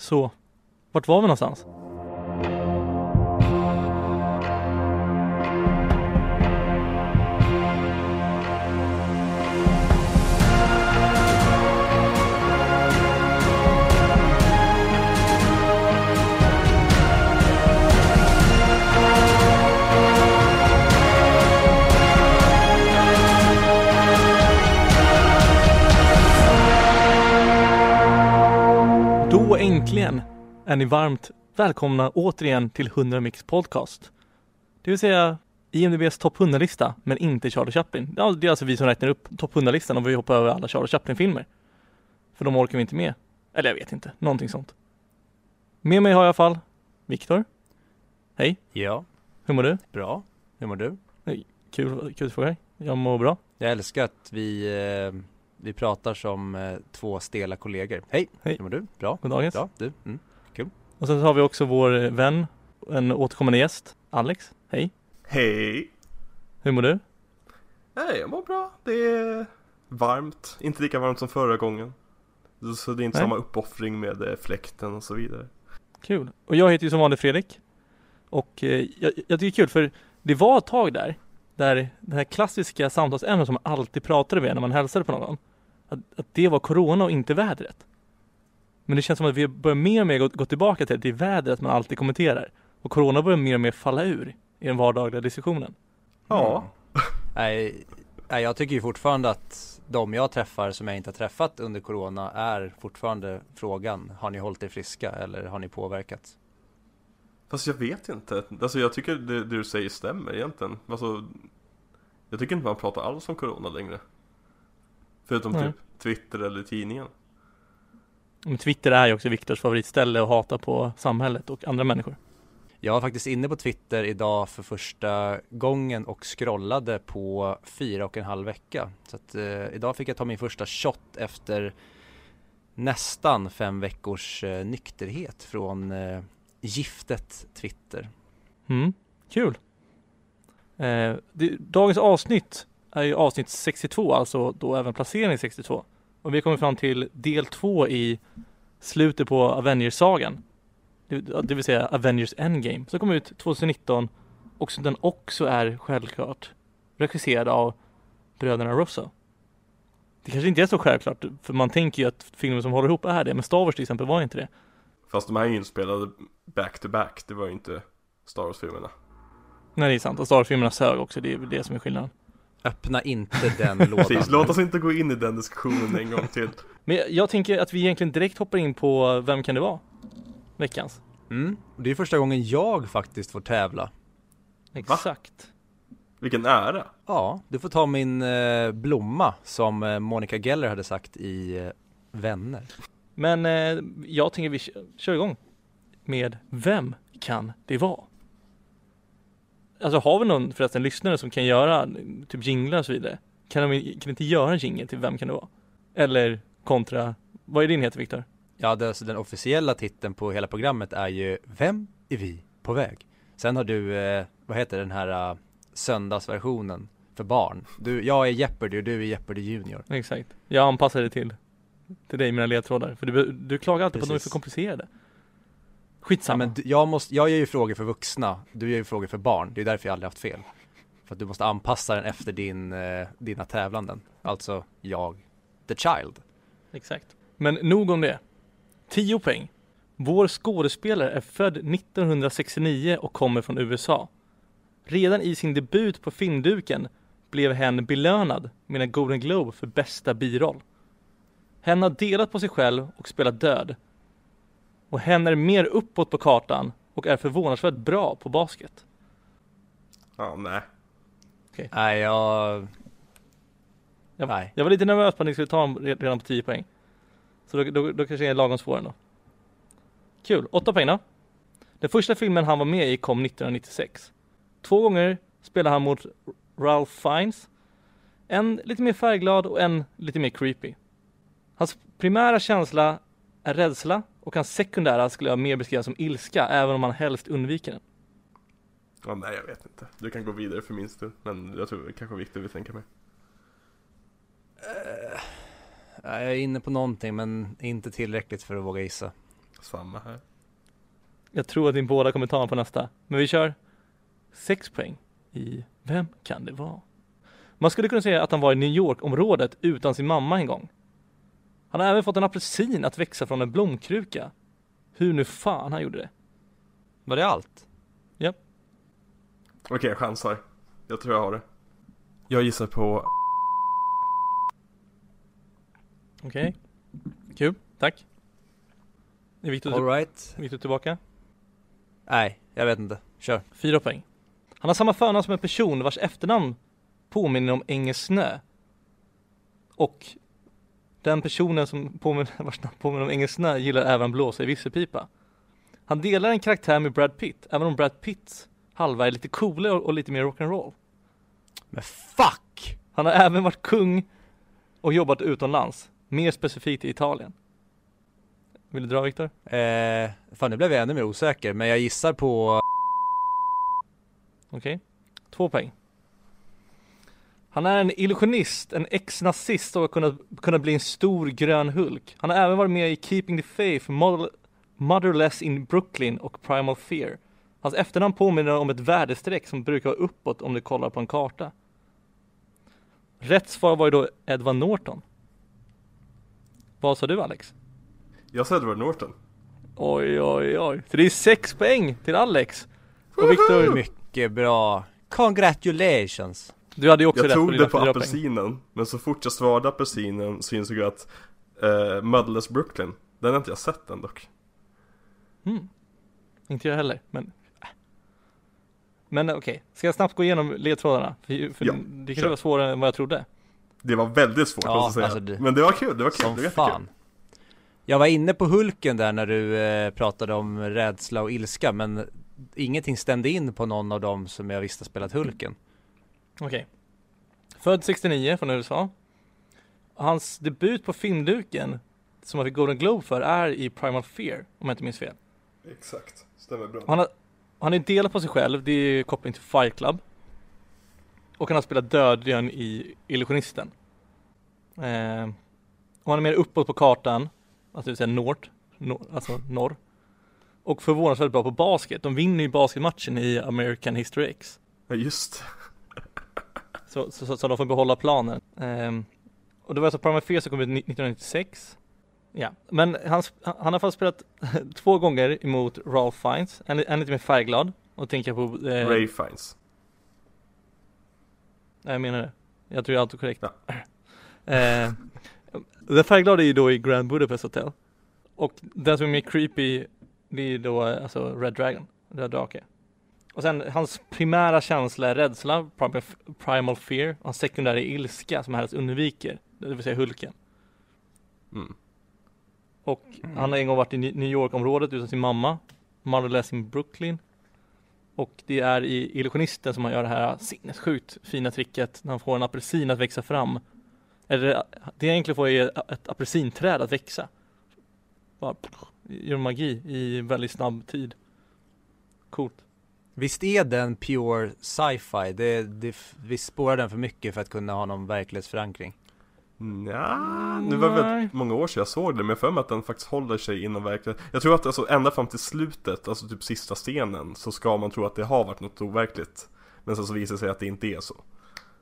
Så, vart var vi någonstans? Äntligen är ni varmt välkomna återigen till 100 Mix Podcast. Det vill säga IMDBs topp 100-lista, men inte Charlie Chaplin. Ja, det är alltså vi som räknar upp topp 100-listan och vi hoppar över alla Charlie Chaplin-filmer. För de orkar vi inte med. Eller jag vet inte, någonting sånt. Med mig har jag i alla fall Viktor. Hej, Ja, hur mår du? bra. Hur mår du? Kul, kul att fråga. Jag mår bra. Jag älskar att vi, eh, vi pratar som eh, två stela kollegor. Hej, Hej. hur mår du? Bra, God dagens. bra, du? Mm. Och sen så har vi också vår vän, en återkommande gäst, Alex. Hej, Hej! hur mår du? Nej, jag mår bra. Det är varmt. Inte lika varmt som förra gången. Så det är inte Nej. samma uppoffring med eh, fläkten och så vidare. Kul. Och jag heter ju som vanligt Fredrik. Och eh, jag, jag tycker det är kul för det var ett tag där, där det här klassiska samtalsämnet som man alltid pratade med när man hälsade på någon, att, att det var corona och inte vädret. Men det känns som att vi börjar mer och mer gå, gå tillbaka till att det är vädret man alltid kommenterar. Och corona börjar mer och mer falla ur i den vardagliga diskussionen. Ja. Nej, nej, jag tycker ju fortfarande att de jag träffar som jag inte har träffat under corona är fortfarande frågan, har ni hållit er friska eller har ni påverkats? Fast jag vet inte. Alltså jag tycker det, det du säger stämmer egentligen. Alltså, jag tycker inte man pratar alls om corona längre. Förutom Nej. typ Twitter eller tidningen. Men Twitter är ju också Viktors favoritställe att hata på samhället och andra människor. Jag var faktiskt inne på Twitter idag för första gången och scrollade på fyra och en halv vecka. Så att eh, idag fick jag ta min första shot efter nästan fem veckors eh, nykterhet från eh, giftet Twitter. Mm, kul. Eh, det, dagens avsnitt är ju avsnitt 62, alltså då även placering 62. Och vi kommer fram till del två i slutet på Avengers-sagan. Det, det vill säga Avengers Endgame, som kom ut 2019 och som den också är självklart regisserad av bröderna Russo. Det kanske inte är så självklart, för man tänker ju att filmer som håller ihop är det, men Star Wars till exempel var inte det. Fast de här är ju inspelade back to back. Det var ju inte Star Wars-filmerna. Nej, det är sant. Och Star Wars-filmerna sög också, det är väl det som är skillnaden. Öppna inte den lådan. Precis, låt oss inte gå in i den diskussionen en gång till. Men jag, jag tänker att vi egentligen direkt hoppar in på Vem kan det vara? Veckans. Mm, det är första gången jag faktiskt får tävla. Exakt. Vilken ära! Ja, du får ta min eh, blomma som eh, Monica Geller hade sagt i eh, Vänner. Men eh, jag tänker vi kö- kör igång med Vem kan det vara? Alltså har vi någon förresten lyssnare som kan göra typ jinglar och så vidare? Kan de kan inte göra en jingle till Vem kan det vara? Eller kontra, vad är din heter Viktor? Ja, det, alltså den officiella titeln på hela programmet är ju Vem är vi på väg? Sen har du, eh, vad heter den här uh, söndagsversionen för barn? Du, jag är Jeopardy och du är Jeopardy Junior. Exakt. Jag anpassar det till, till dig mina ledtrådar. För du, du klagar alltid på att de är Precis. för komplicerade. Ja, Skitsamma. men du, jag, måste, jag gör ju frågor för vuxna, du gör ju frågor för barn. Det är därför jag aldrig haft fel. För att du måste anpassa den efter din, eh, dina tävlanden. Alltså jag, the child. Exakt. Men nog om det. 10 poäng. Vår skådespelare är född 1969 och kommer från USA. Redan i sin debut på filmduken blev hen belönad med en Golden Globe för bästa biroll. Hen har delat på sig själv och spelat död. Och hen är mer uppåt på kartan och är förvånansvärt bra på basket. Ja, nej. Nej, jag, Jag, Nej. jag var lite nervös på att ni skulle ta re- redan på 10 poäng. Så då, då, då kanske jag är lagom svår ändå. Kul, 8 poäng då. Den första filmen han var med i kom 1996. Två gånger spelade han mot Ralph Fiennes. En lite mer färgglad och en lite mer creepy. Hans primära känsla är rädsla och hans sekundära skulle jag mer beskriva som ilska, även om han helst undviker den. Ja, nej, jag vet inte. Du kan gå vidare för min stund. Men jag tror det kanske Victor vill tänka mig. jag är inne på någonting men inte tillräckligt för att våga gissa. Samma här. Jag tror att ni båda kommer ta på nästa. Men vi kör sex poäng i Vem kan det vara? Man skulle kunna säga att han var i New York-området utan sin mamma en gång. Han har även fått en apelsin att växa från en blomkruka. Hur nu fan han gjorde det. Var det allt? Okej, jag chansar. Jag tror jag har det. Jag gissar på... Okej. Kul, tack. Är Viktor, Alright. Viktor tillbaka? Nej, jag vet inte. Kör. Fyra poäng. Han har samma förnamn som en person vars efternamn påminner om engelsk snö. Och den personen som påminner, vars namn påminner om engelsk snö gillar även blåsa i visselpipa. Han delar en karaktär med Brad Pitt, även om Brad Pitts halva är lite coolare och, och lite mer rock'n'roll. Men fuck! Han har även varit kung och jobbat utomlands, mer specifikt i Italien. Vill du dra Viktor? Eh, fan nu blev jag ännu mer osäker, men jag gissar på Okej. Två poäng. Han är en illusionist, en ex-nazist och har kunnat, kunnat bli en stor grön Hulk. Han har även varit med i Keeping the Faith, Model, Motherless in Brooklyn och Primal Fear. Hans efternamn påminner om ett väderstreck som brukar vara uppåt om du kollar på en karta. Rätt svar var ju då Edward Norton. Vad sa du Alex? Jag sa Edward Norton. Oj, oj, oj. Så det är sex poäng till Alex. Och Viktor, mycket bra. Congratulations! Du hade ju också Jag rätt på tog dina det på poäng. apelsinen, men så fort jag svarade apelsinen så insåg jag att uh, Motherless Brooklyn, den har inte jag sett än dock. Mm. Inte jag heller, men äh. Men okej, ska jag snabbt gå igenom ledtrådarna? För, för Ja, det kanske kör. var svårare än vad jag trodde. Det var väldigt svårt Ja, måste jag säga. alltså Men det var kul, det var kul, Som det var jättekul. fan. Jag var inne på Hulken där när du eh, pratade om rädsla och ilska, men ingenting stämde in på någon av dem som jag visste spelat Hulken. Okej. Född 69 från USA. Hans debut på filmduken som han fick Golden Globe för är i Primal Fear, om jag inte minns fel. Exakt, stämmer bra. Han har, han är delad på sig själv, det är koppling till Fight Club. Och han har spelat dödligen i Illusionisten. Eh, och han är mer uppåt på kartan, alltså det vill säga nord, nor, alltså norr. Och förvånansvärt bra på basket. De vinner ju basketmatchen i American History X. Ja just Så, så, så, de får behålla planen. Ehm, och det var alltså Fear som kom ut 1996. Ja, men han, han har fall spelat två gånger emot Ralph Fiennes. En, en lite mer färgglad. Och tänker på... Eh, Ray Fiennes. Nej, jag menar det. Jag tror jag är autokorrekt. Ja. Eh, den färgglada är ju då i Grand Budapest Hotel. Och den som är mer creepy, det är då eh, alltså Red Dragon, Röd drake. Och sen hans primära känsla är rädsla, primal, primal fear. Och hans sekundära är ilska som helst undviker, det vill säga Hulken. Mm. Och Mm. han har en gång varit i New York-området utan sin mamma, Motherless in Brooklyn. Och det är i Illusionisten som han gör det här sinnessjukt fina tricket när han får en apelsin att växa fram. Eller det jag egentligen får är ett apelsinträd att växa. Bara gör magi i väldigt snabb tid. Coolt. Visst är den pure sci-fi? Det, det, vi spårar den för mycket för att kunna ha någon verklighetsförankring. Nja, nu var det väldigt många år sedan jag såg det, men jag för mig att den faktiskt håller sig inom verkligheten. Jag tror att alltså ända fram till slutet, alltså typ sista scenen, så ska man tro att det har varit något overkligt. Men sen så visar det sig att det inte är så.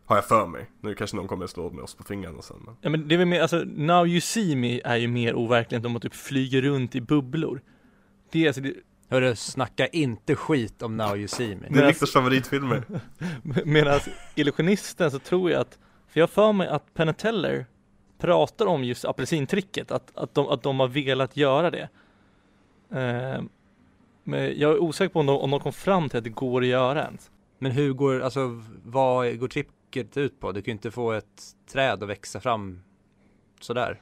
Har jag för mig. Nu kanske någon kommer att slå med oss på fingrarna sen men. Ja men det är väl mer, alltså Now You See Me är ju mer overkligt om man typ flyger runt i bubblor. Det är alltså, det, Hörru, snacka inte skit om Now You See Me. Det är Viktors favoritfilmer. Medan Illusionisten så tror jag att, för jag för mig att Penn and Teller pratar om just apelsintricket, att, att, de, att de har velat göra det. Eh, men jag är osäker på om de, om de kom fram till att det går att göra ens. Men hur går, alltså vad går tricket ut på? Du kan ju inte få ett träd att växa fram sådär.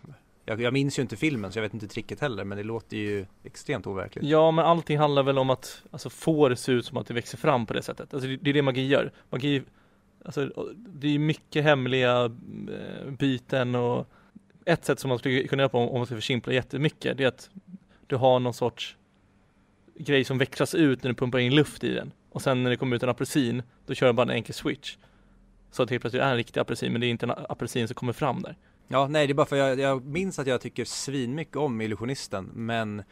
Jag, jag minns ju inte filmen så jag vet inte tricket heller men det låter ju extremt overkligt. Ja, men allting handlar väl om att alltså, få det se ut som att det växer fram på det sättet. Alltså, det, det är det magi gör. Magi, alltså, det är mycket hemliga eh, byten och ett sätt som man skulle kunna göra på om om man ska försimpla jättemycket, det är att du har någon sorts grej som växlas ut när du pumpar in luft i den. Och sen när det kommer ut en apelsin, då kör du bara en enkel switch. Så att det helt plötsligt är en riktig apelsin, men det är inte en apelsin som kommer fram där. Ja, nej det är bara för jag, jag minns att jag tycker svinmycket om Illusionisten men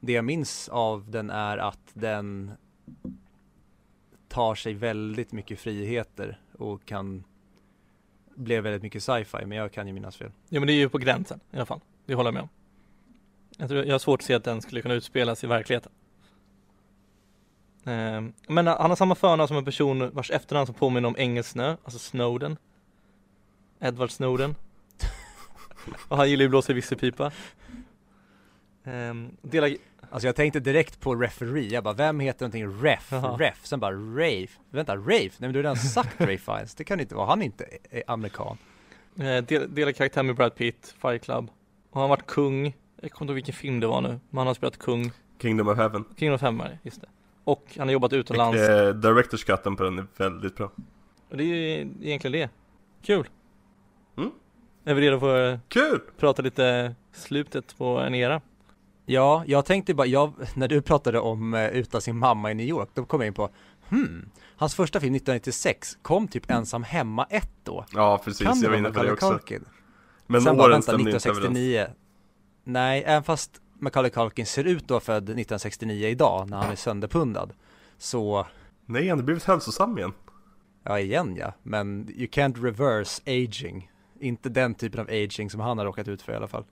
det jag minns av den är att den tar sig väldigt mycket friheter och kan bli väldigt mycket sci-fi men jag kan ju minnas fel. Ja men det är ju på gränsen i alla fall. Det håller jag med om. Jag, tror, jag har svårt att se att den skulle kunna utspelas i verkligheten. Eh, men han har samma förnamn som en person vars efternamn som påminner om engelsnö, alltså Snowden. Edward Snowden. Och han gillar ju blåsa i visselpipa. Um, delar, Alltså jag tänkte direkt på referee, jag bara vem heter någonting ref, Jaha. ref, sen bara Rafe, vänta Rafe, nej men du har redan sagt Ray Fiennes, det kan inte vara, han är inte är amerikan eh, del, delar karaktär med Brad Pitt, Fight Club. Och han varit kung, jag kommer inte ihåg vilken film det var nu, men han har spelat kung, Kingdom of Heaven. King of Femmare, just det. Och han har jobbat utomlands. Eh, Directors cutten på den är väldigt bra. Och det är ju egentligen det. Kul. Är vi redo för att Kul! prata lite slutet på en era? Ja, jag tänkte bara, jag, när du pratade om uh, Utan sin mamma i New York, då kom jag in på Hmm, hans första film 1996 kom typ ensam hemma 1 då Ja precis, Kan jag var inne på det också. Culkin? Men Sen bara vänta, stämde inte överens. 1969 Nej, även fast Macaulay Culkin ser ut att vara född 1969 idag när han är sönderpundad Så, Nej, han har blivit hälsosam igen. ja igen ja, men you can't reverse aging Inte den typen av aging som han har råkat ut för i alla fall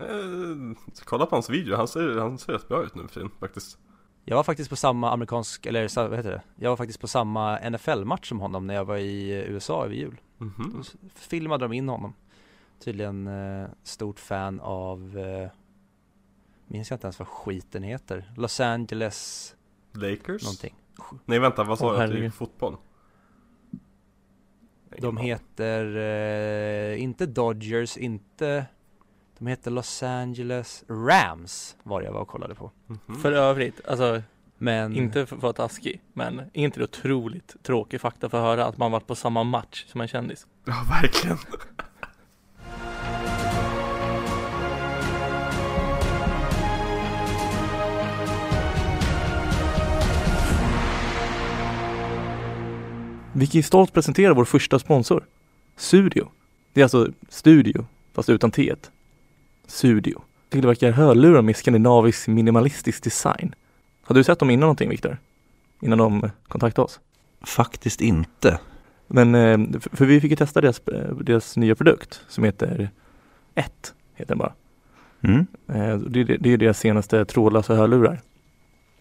Eh, kolla på hans video, han ser, han ser rätt bra ut nu för tiden faktiskt. Jag var faktiskt på samma amerikansk, eller vad heter det? Jag var faktiskt på samma NFL-match som honom när jag var i USA över jul Mhm. Då s- filmade de in honom Tydligen eh, stort fan av eh, Minns jag inte ens vad skiten heter Los Angeles Lakers? någonting Nej vänta, vad sa Åh, jag? Fotboll? De heter eh, inte Dodgers, inte De heter Los Angeles Rams var det jag var och kollade på Mhm. För övrigt, alltså Men inte för att vara taskig, men är inte det otroligt tråkig fakta för att höra att man varit på samma match som en kändis? Ja, verkligen. Vi kan ju stolt presentera vår första sponsor, Studio. Det är alltså studio, fast utan T. Studio. Tillverkar hörlurar med skandinavisk minimalistisk design. Har du sett dem innan någonting Viktor? Innan de kontaktade oss? Faktiskt inte. Men, eh, för vi fick ju testa deras, eh, deras nya produkt som heter 1, heter den bara. Mm. Eh, det är deras senaste trådlösa hörlurar.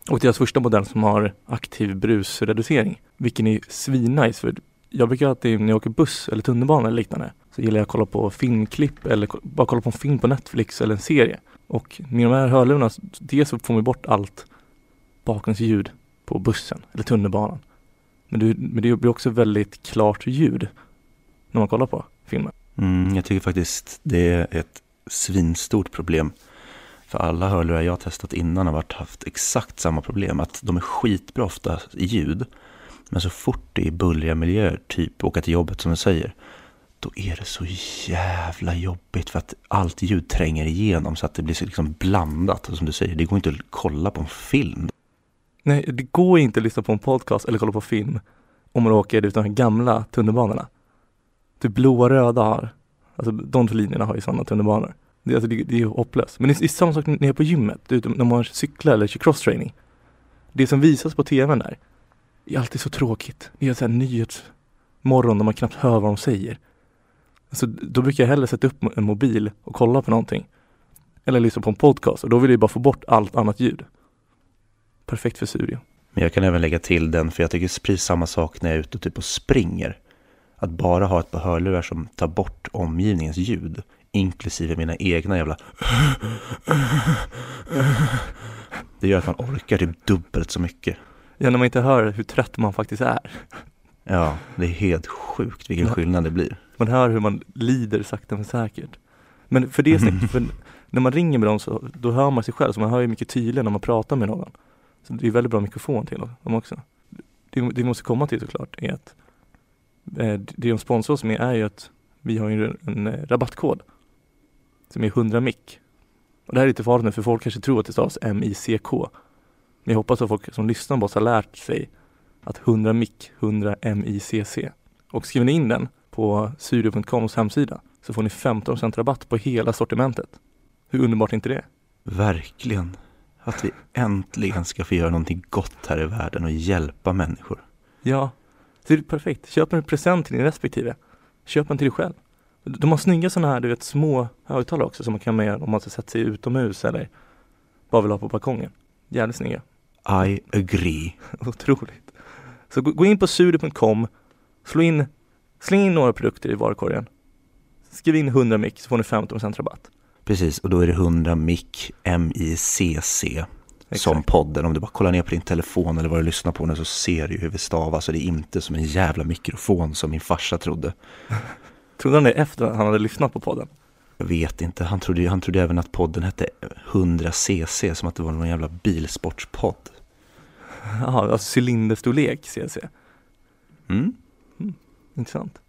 Och deras första modell som har aktiv brusreducering. Vilken är svinnice för jag brukar alltid när jag åker buss eller tunnelbana eller liknande så gillar jag att kolla på filmklipp eller bara kolla på en film på Netflix eller en serie. Och med de här hörlurarna, dels så får man bort allt bakgrundsljud på bussen eller tunnelbanan. Men det, men det blir också väldigt klart ljud när man kollar på filmen. Mm, jag tycker faktiskt det är ett svinstort problem. För alla hörlurar jag har testat innan har varit, haft exakt samma problem. Att de är skitbra ofta i ljud. Men så fort det är bullriga miljöer, typ åka till jobbet som du säger. Då är det så jävla jobbigt för att allt ljud tränger igenom så att det blir så liksom blandat. Och som du säger, det går inte att kolla på en film. Nej, det går inte att lyssna på en podcast eller kolla på film om man åker utan de här gamla tunnelbanorna. Typ blåa röda har, alltså de två linjerna har ju sådana tunnelbanor. Det, alltså, det, det är hopplöst. Men det är, det är samma sak när jag är på gymmet, du, när man cyklar eller kör crosstraining. Det som visas på tvn där är alltid så tråkigt. Det är så här nyhetsmorgon där man knappt hör vad de säger. Alltså, då brukar jag hellre sätta upp en mobil och kolla på någonting. Eller lyssna på en podcast och då vill jag bara få bort allt annat ljud. Perfekt för studio. Men jag kan även lägga till den, för jag tycker precis samma sak när jag är ute och typ och springer. Att bara ha ett par hörlurar som tar bort omgivningens ljud, inklusive mina egna jävla Det gör att man orkar typ dubbelt så mycket. Ja, när man inte hör hur trött man faktiskt är. Ja, det är helt sjukt vilken Ja. skillnad det blir. Man hör hur man lider sakta men säkert. Men för det sättet, för när man ringer med dem så då hör man sig själv, så man hör ju mycket tydligare när man pratar med någon. Så det är väldigt bra mikrofon till dem också. Det, det måste komma till såklart är att eh, det de sponsrar oss med är ju att vi har en, en rabattkod som är 100 mic. Och det här är lite farligt nu för folk kanske tror att det stavas M-I-C-K. Men jag hoppas att folk som lyssnar på oss har lärt sig att 100 mic, 100 M-I-C-C. Och skriver ni in den på studio.coms hemsida så får ni 15% rabatt på hela sortimentet. Hur underbart är inte det? Verkligen. Att vi äntligen ska få göra någonting gott här i världen och hjälpa människor. Ja, så det är perfekt. Köp en present till din respektive. Köp en till dig själv. De har snygga sådana här, du vet, små högtalare också som man kan med om man ska sätta sig utomhus eller bara vill ha på balkongen. Jävligt snygga. I agree. Otroligt. Så gå in på sudo.com, slå in, släng in några produkter i varukorgen. Skriv in 100 mic så får ni 15% rabatt. Precis, och då är det 100 mic M-I-C-C som podden. Om du bara kollar ner på din telefon eller vad du lyssnar på nu så ser du hur vi stavar. Så det är inte som en jävla mikrofon som min farsa trodde. Trodde han det efter att han hade lyssnat på podden? Jag vet inte, han trodde, han trodde även att podden hette 100cc, som att det var någon jävla bilsportspodd. Jaha, alltså cylinderstorlek CC. Mm? Intressant.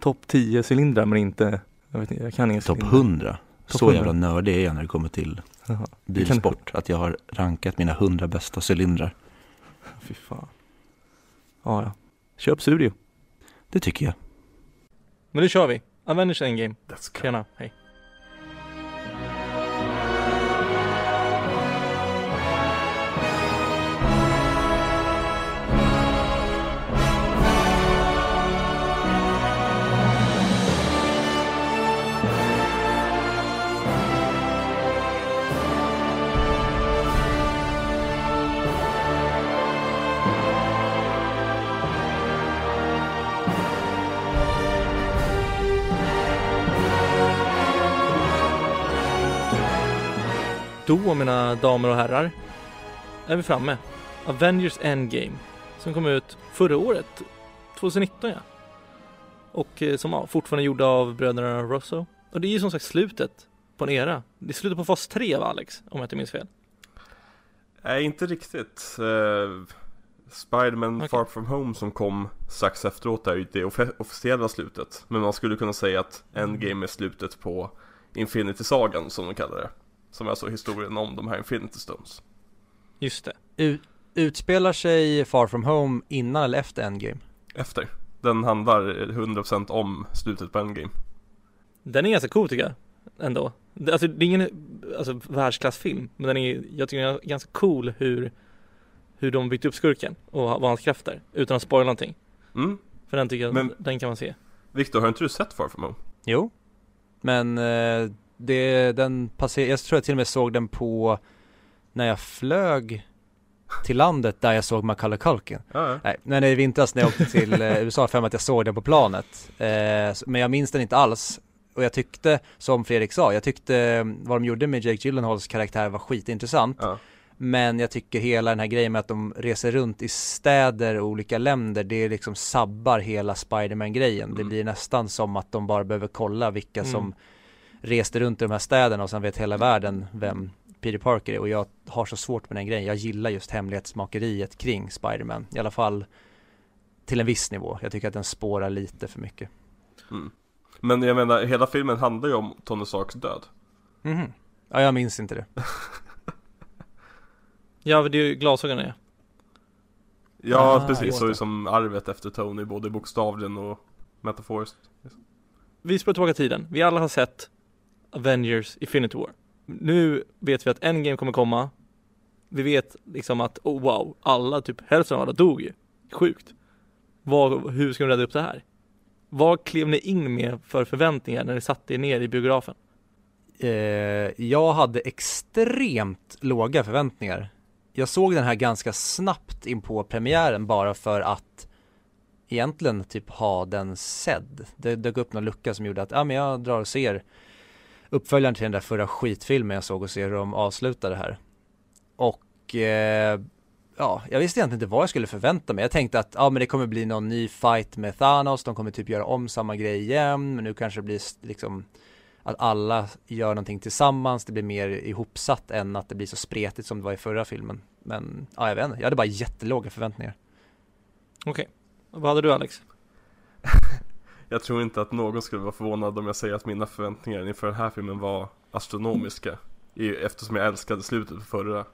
Topp 10 cylindrar men inte, jag vet inte, jag kan ingen Topp cylinder. 100. Topp Så 100. jävla nördig är jag när det kommer till Jaha, det kan- bilsport. Att jag har rankat mina 100 bästa cylindrar. Fy fan. Ja, ja. Köp Studio. Det tycker jag. Men nu kör vi. Avengers Endgame. Let's go. Tjena, hej. Då mina damer och herrar är vi framme. Avengers Endgame som kom ut förra året, 2019 ja. Och eh, som ja, fortfarande gjorda av bröderna Russo. Och det är ju som sagt slutet på en era. Det är slutet på fas 3 va Alex? Om jag inte minns fel. Nej, inte riktigt. Uh, Spiderman Okej. Far From Home som kom strax efteråt är ju det offe- officiella slutet. Men man skulle kunna säga att Endgame är slutet på Infinity-sagan som de kallar det. Som är alltså historien om de här Infinity Stones. Just det. U- utspelar sig Far From Home innan eller efter Endgame? Efter. Den handlar 100% om slutet på Endgame. Den är ganska cool tycker jag. Ändå. Det, alltså det är ingen alltså, världsklassfilm. Men den är, jag tycker den är ganska cool hur, hur de byggt upp skurken och vad hans krafter. Utan att spoila någonting. Mm. För den tycker jag, Men- den kan man se. Viktor, har inte du sett Far From Home? Jo Men eh, det, den passer, jag tror jag till och med såg den på när jag flög till landet där jag såg Macaulay Culkin ja. Nej, men i vintras när jag åkte till eh, USA för att jag såg den på planet eh, Men jag minns den inte alls Och jag tyckte, som Fredrik sa, jag tyckte eh, vad de gjorde med Jake Gyllenhaals karaktär var skitintressant ja. Men jag tycker hela den här grejen med att de reser runt i städer och olika länder Det liksom sabbar hela Spiderman-grejen Det Mm. blir nästan som att de bara behöver kolla vilka Mm. som reste runt i de här städerna och sen vet hela världen vem Peter Parker är och jag har så svårt med den grejen Jag gillar just hemlighetsmakeriet kring Spiderman I alla fall till en viss nivå Jag tycker att den spårar lite för mycket Mm. Men jag menar, hela filmen handlar ju om Tony Starks död. Mhm. Ja, jag minns inte det Ja, det är ju glasögonen ja. Ja, Ah, precis. Så det. som arvet efter Tony, både bokstavligen och metaforiskt. Vi spelar tillbaka tiden. Vi alla har sett Avengers Infinity War. Nu vet vi att Endgame kommer komma. Vi vet liksom att, oh wow, alla, typ hälften av alla dog ju. Sjukt. Vad, hur ska de rädda upp det här? Vad klev ni in med för förväntningar när ni satte er ner i biografen? eh, Jag hade extremt låga förväntningar Jag såg den här ganska snabbt in på premiären bara för att Egentligen typ ha den sedd Det dök upp någon lucka som gjorde att, ja men jag drar och ser Uppföljaren till den där förra skitfilmen jag såg och ser hur de avslutade det här Och eh, Ja, jag visste egentligen inte vad jag skulle förvänta mig Jag tänkte att, ja men det kommer bli någon ny fight med Thanos De kommer typ göra om samma grej igen Men nu kanske det blir liksom att alla gör någonting tillsammans, det blir mer ihopsatt än att det blir så spretigt som det var i förra filmen. Men, ja jag vet inte, jag hade bara jättelåga förväntningar. Okej. Vad hade du Alex? Jag tror inte att någon skulle vara förvånad om jag säger att mina förväntningar inför den här filmen var astronomiska. Eftersom jag älskade slutet på förra.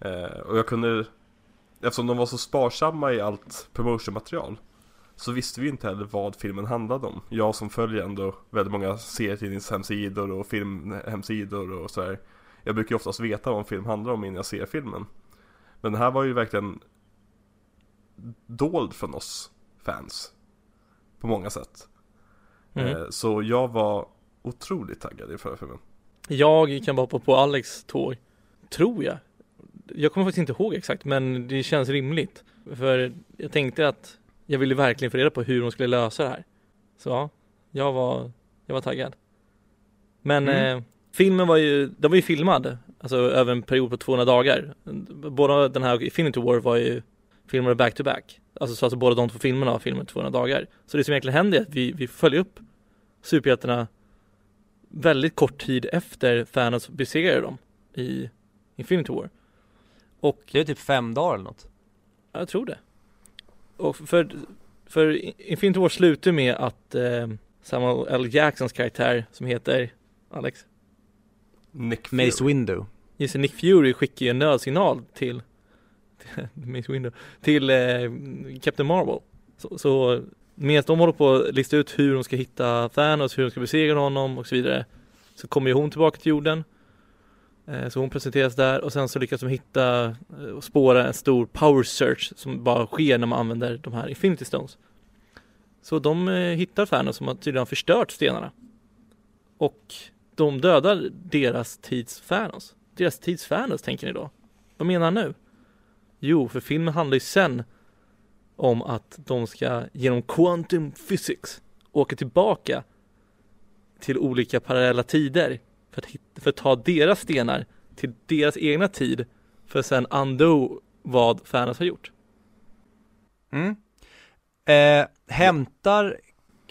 Eh, och jag kunde, eftersom de var så sparsamma i allt promotionmaterial. Så visste vi inte heller vad filmen handlade om. Jag som följer ändå väldigt många serietidningshemsidor och filmhemsidor och sådär. Jag brukar ju oftast veta vad en film handlar om innan jag ser filmen. Men den här var ju verkligen dold från oss fans. På många sätt. Mm. Eh, Så jag var otroligt taggad i förra filmen. Jag kan bara hoppa på Alex tåg, tror jag. Jag kommer faktiskt inte ihåg exakt, men det känns rimligt. För jag tänkte att jag ville verkligen få reda på hur de skulle lösa det här. Så ja, jag var, jag var taggad. Men Mm. eh, filmen var ju, den var ju filmad, alltså över en period på 200 dagar. Båda den här och Infinity War var ju filmade back to back. Alltså så alltså båda de två filmerna var filmade 200 dagar. Så det som egentligen händer är att vi, vi följer upp superhjältarna väldigt kort tid efter Thanos besegrade dem i Infinity War. Och Det är typ fem dagar eller något. Ja, jag tror det. Och för, för Infinity War slutar med att eh, Samuel L. Jacksons karaktär som heter Alex, Nick Fury. Mace Window. just Nick Fury skickar ju en nödsignal till, Mace Window, till eh, Captain Marvel. Så, så medan de håller på att lista ut hur de ska hitta Thanos, hur de ska besegra honom och så vidare så kommer ju hon tillbaka till jorden. Eh, Så hon presenteras där och sen så lyckas de hitta eh, och spåra en stor power search som bara sker när man använder de här Infinity Stones. Så de eh, hittar Thanos som har tydligen förstört stenarna. Och de dödar deras tids Thanos. Deras tids Thanos tänker ni då? Vad menar han nu? Jo, för filmen handlar ju sen om att de ska genom quantum physics åka tillbaka till olika parallella tider för att, hitta, för att ta deras stenar till deras egna tid för att sen undo vad Thanos har gjort. Mm. Eh, hämtar,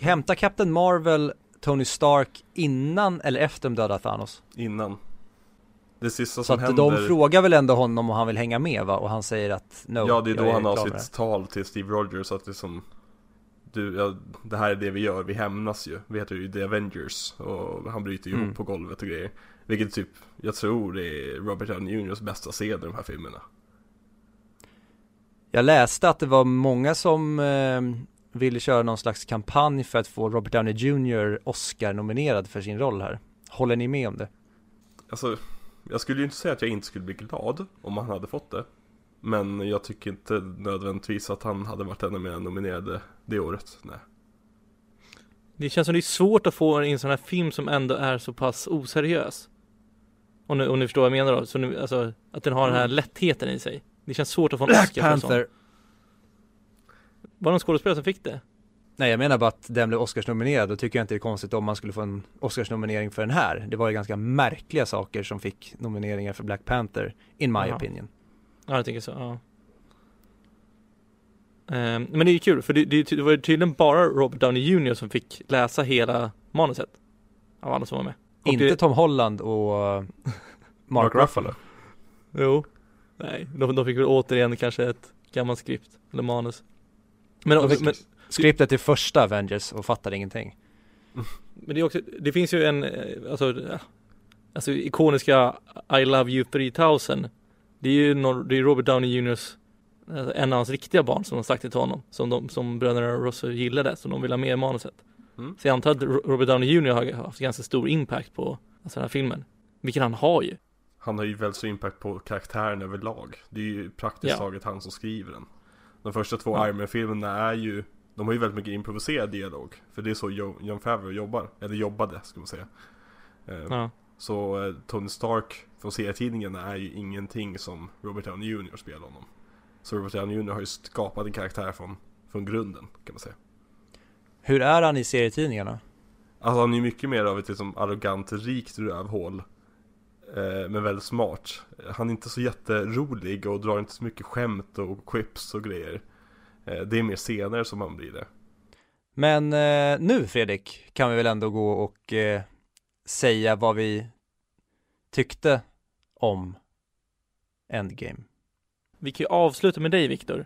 hämtar Captain Marvel Tony Stark innan eller efter de dödar Thanos? Innan. Det sista Så som att händer... de frågar väl ändå honom om han vill hänga med va? Och han säger att no, ja, det är då han har sitt tal till Steve Rogers att liksom du, ja, det här är det vi gör, vi hämnas ju. Vi heter ju The Avengers och han bryter ju Mm. ihop på golvet och grejer. Vilket typ, jag tror det är Robert Downey Jr.s bästa scen i de här filmerna. Jag läste att det var många som eh, ville köra någon slags kampanj för att få Robert Downey Jr. Oscar-nominerad för sin roll här. Håller ni med om det? Alltså, jag skulle ju inte säga att jag inte skulle bli glad om han hade fått det. Men jag tycker inte nödvändigtvis att han hade varit ännu mer nominerad det året. Nej. Det känns som det är svårt att få en sån här film som ändå är så pass oseriös. Och nu, och nu förstår vad jag menar då, så nu, alltså att den har den här lättheten i sig. Det känns svårt att få en Black Oscar för en sån. Panther. Var det någon skådespelare som fick det? Nej jag menar bara att den blev Oscarsnominerad, då tycker jag inte det är konstigt om man skulle få en Oscarsnominering för den här. Det var ju ganska märkliga saker som fick nomineringar för Black Panther, in my Jaha. opinion. Ja, jag tänker så, ja. Ehm, men det är ju kul, för det, det, det var ju tydligen bara Robert Downey Jr som fick läsa hela manuset. Av alla som var med. Och Inte det, Tom Holland och uh, Mark. Ruffalo. Jo. Nej, de, de fick väl återigen kanske ett gammalt skript, eller manus. Men, De fick- men, Skriptet till första Avengers och fattade ingenting. men det är också, det finns ju en, eh, alltså, ja, alltså ikoniska I Love You 3000. Det är ju nor- det är Robert Downey Jr.s, alltså, en av hans riktiga barn som de sagt till honom, som, de, som bröderna Russo gillade, som de vill ha med i manuset. Mm. Så jag antar att Ro- Robert Downey Jr. har haft ganska stor impact på alltså, den här filmen. Vilket han har ju. Han har ju väldigt stor impact på karaktären överlag. Det är ju praktiskt Ja. taget han som skriver den. De första två Ja. Iron Man-filmerna är ju De har ju väldigt mycket improviserad dialog. För det är så Jo- Jon Favreau jobbar. Eller jobbade, ska man säga. Eh, Ja. Så eh, Tony Stark från serietidningarna är ju ingenting som Robert Downey Jr. spelar honom. Så Robert Downey Jr. har ju skapat en karaktär från, från grunden, kan man säga. Hur är han i serietidningarna? Alltså han är ju mycket mer av ett liksom arrogant, rikt rövhål. Eh, men väldigt smart. Han är inte så jätterolig och drar inte så mycket skämt och quips och grejer. Eh, det är mer senare som han blir det. Men eh, nu Fredrik kan vi väl ändå gå och eh, säga vad vi tyckte om Endgame. Vi kan ju avsluta med dig Viktor.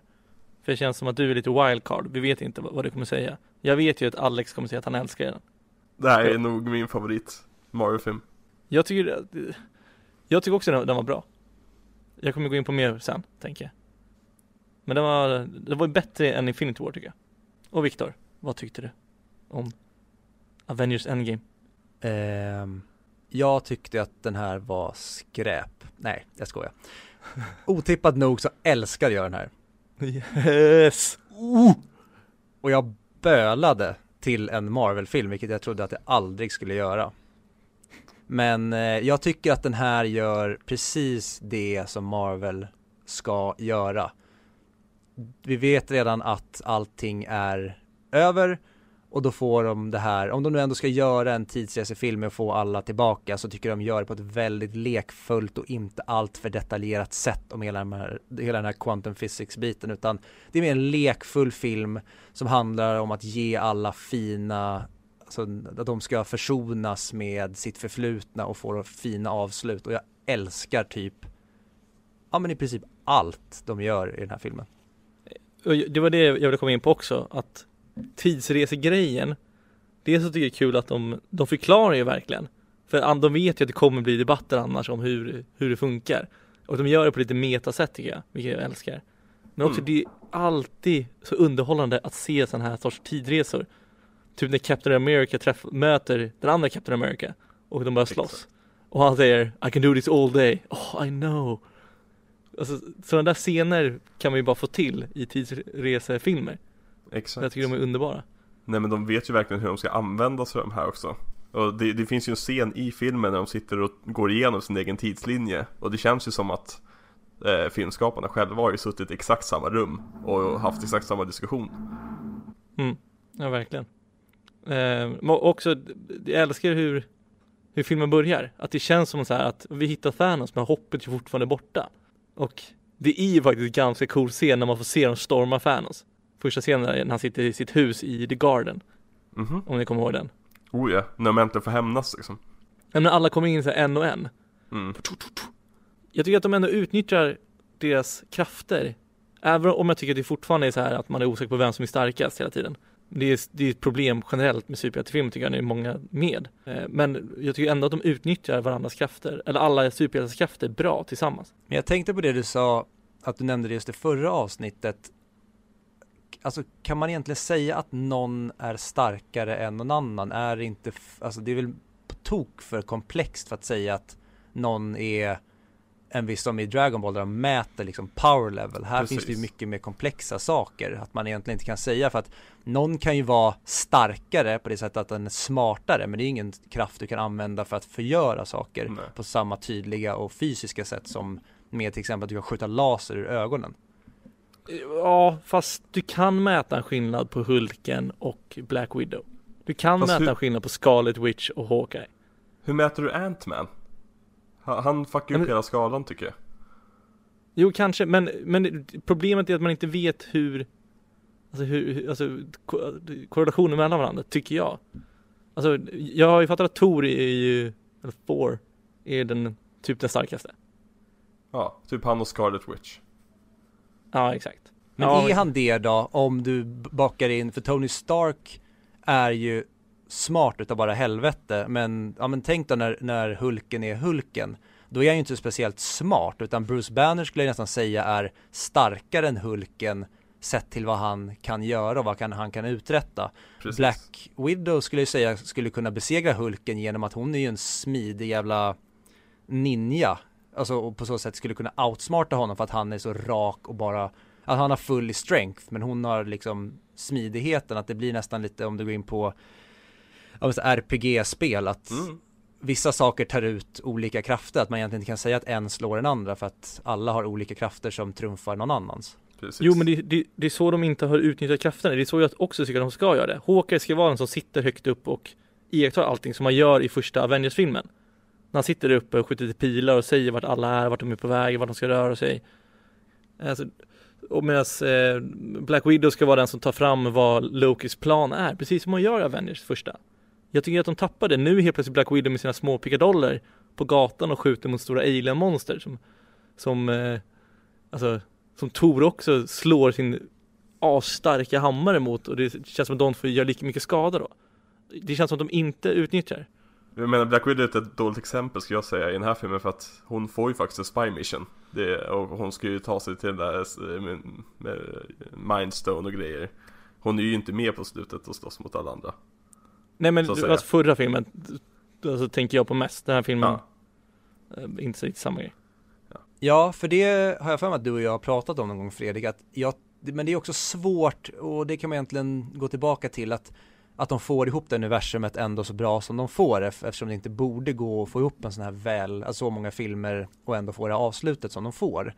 För det känns som att du är lite wildcard. Vi vet inte vad, du kommer säga. Jag vet ju att Alex kommer säga att han älskar den. Det här är nog min favorit Mario-film. Jag tycker, jag tycker också den var bra. Jag kommer gå in på mer sen, tänker jag. Men den var, den var bättre än Infinity War tycker jag. Och Viktor, vad tyckte du om Avengers Endgame? Ehm, Jag tyckte att den här var skräp. Nej, jag skojar. Otippat nog så älskar jag den här. Yes! Och jag bölade till en Marvel-film, vilket jag trodde att jag aldrig skulle göra. Men eh, jag tycker att den här gör precis det som Marvel ska göra. Vi vet redan att allting är över och då får de det här, om de nu ändå ska göra en tidsresefilm och få alla tillbaka så tycker jag de gör det på ett väldigt lekfullt och inte allt för detaljerat sätt om hela den här, hela den här quantum physics biten utan det är mer en lekfull film som handlar om att ge alla fina alltså att de ska försonas med sitt förflutna och få fina avslut och jag älskar typ ja men i princip allt de gör i den här filmen. Det var det jag ville komma in på också, att tidsresegrejen Dels så tycker jag det är kul att de, de förklarar ju verkligen. För de vet ju att det kommer bli debatter annars om hur, hur det funkar. Och de gör det på lite metasätt tycker jag, vilket jag älskar. Men också Mm. det är alltid så underhållande att se sådana här sorts tidresor Typ när Captain America träff, möter den andra Captain America och de börjar slåss. Exakt. Och han säger I can do this all day, oh I know Alltså sådana där scener kan man ju bara få till i tidsresefilmer Exakt. Jag tycker de är underbara Nej men de vet ju verkligen hur de ska använda sig av de här också Och det, det finns ju en scen i filmen när de sitter och går igenom sin egen tidslinje Och det känns ju som att eh, filmskaparna själva har ju suttit i exakt samma rum och haft exakt samma diskussion Mm, ja verkligen. Eh, också, jag älskar hur, hur filmen börjar. Att det känns som så här att vi hittar Thanos men hoppet är fortfarande borta. Och det är ju faktiskt ganska cool scen när man får se dem storma Thanos. Första scenen där när han sitter i sitt hus i The Garden, Mhm, om ni kommer ihåg den. oh ja, när de äntligen får hämnas liksom Men när alla kommer in så här en och en. mm. Jag tycker att de ändå utnyttjar deras krafter. Även om jag tycker att det fortfarande är så här att man är osäker på vem som är starkast hela tiden. Det är, det är ett problem generellt med superhjältefilmer tycker jag, det är många med. Eh, men jag tycker ändå att de utnyttjar varandras krafter, eller alla superhjältars krafter bra tillsammans. Men jag tänkte på det du sa, att du nämnde det just i förra avsnittet. Alltså kan man egentligen säga att någon är starkare än någon annan? Är det inte, alltså det är väl på tok för komplext för att säga att någon är en viss som i Dragon Ball där de mäter liksom power level. Här Precis. finns det ju mycket mer komplexa saker att man egentligen inte kan säga för att någon kan ju vara starkare på det sättet att den är smartare men det är ingen kraft du kan använda för att förgöra saker Nej. på samma tydliga och fysiska sätt som med till exempel att du kan skjuta laser ur ögonen. Ja, fast du kan mäta en skillnad på Hulken och Black Widow. Du kan Fast mäta hur- en skillnad på Scarlet Witch och Hawkeye. Hur mäter du Ant-Man? Han, han fuckar upp Men- hela skalan tycker jag. Jo, kanske, men, men problemet är att man inte vet hur Alltså hur, alltså ko- korrelationen mellan varandra, tycker jag. Alltså, jag har ju fattat att Tor är ju, eller Thor, är den, typ den starkaste. Ja, typ han och Scarlet Witch. Ja, exakt. Men ja, är han det då om du bakar in, för Tony Stark är ju smart utav bara helvete men, ja men tänk då när, när Hulken är Hulken då är han ju inte speciellt smart utan Bruce Banner skulle jag nästan säga är starkare än Hulken sett till vad han kan göra och vad kan, han kan uträtta. Precis Black Widow skulle jag säga skulle kunna besegra Hulken genom att hon är ju en smidig jävla ninja. Alltså och på så sätt skulle kunna outsmarta honom för att han är så rak och bara att han har full strength men hon har liksom smidigheten att det blir nästan lite om du går in på RPG-spel att mm. vissa saker tar ut olika krafter att man egentligen inte kan säga att en slår den andra för att alla har olika krafter som trumfar någon annans. Precis. Jo men det, det, det är så de inte har utnyttjat krafterna, det är så jag också tycker att de ska göra det. Hawkeye ska vara den som sitter högt upp och iakttar allting som man gör i första Avengers-filmen. När han sitter där uppe och skjuter till pilar och säger vart alla är, vart de är på väg, vart de ska röra sig. Alltså, Och medan eh, Black Widow ska vara den som tar fram vad Lokis plan är, precis som man gör i Avengers första jag tycker att de tappar det, nu helt plötsligt Black Widow med sina små pickadoller på gatan och skjuter mot stora alien-monster som, som eh, Alltså som Tor också slår sin asstarka hammare mot och det känns som att de får göra lika mycket skada då. Det känns som att de inte utnyttjar. Jag menar Black Widow är ett dåligt exempel skulle jag säga i den här filmen för att hon får ju faktiskt en spy mission det, Och hon ska ju ta sig till den där eh, med, med Mindstone och grejer Hon är ju inte med på slutet och slåss mot alla andra Nej men alltså förra filmen, då alltså, tänker jag på mest. Den här filmen, Ja. eh, inte så samma grej. Ja, för det har jag för mig att du och jag har pratat om någon gång Fredrik, att jag, men det är också svårt och det kan man egentligen gå tillbaka till att att de får ihop det universumet ändå så bra som de får eftersom det inte borde gå att få ihop en sån här väl, alltså så många filmer och ändå få det avslutet som de får.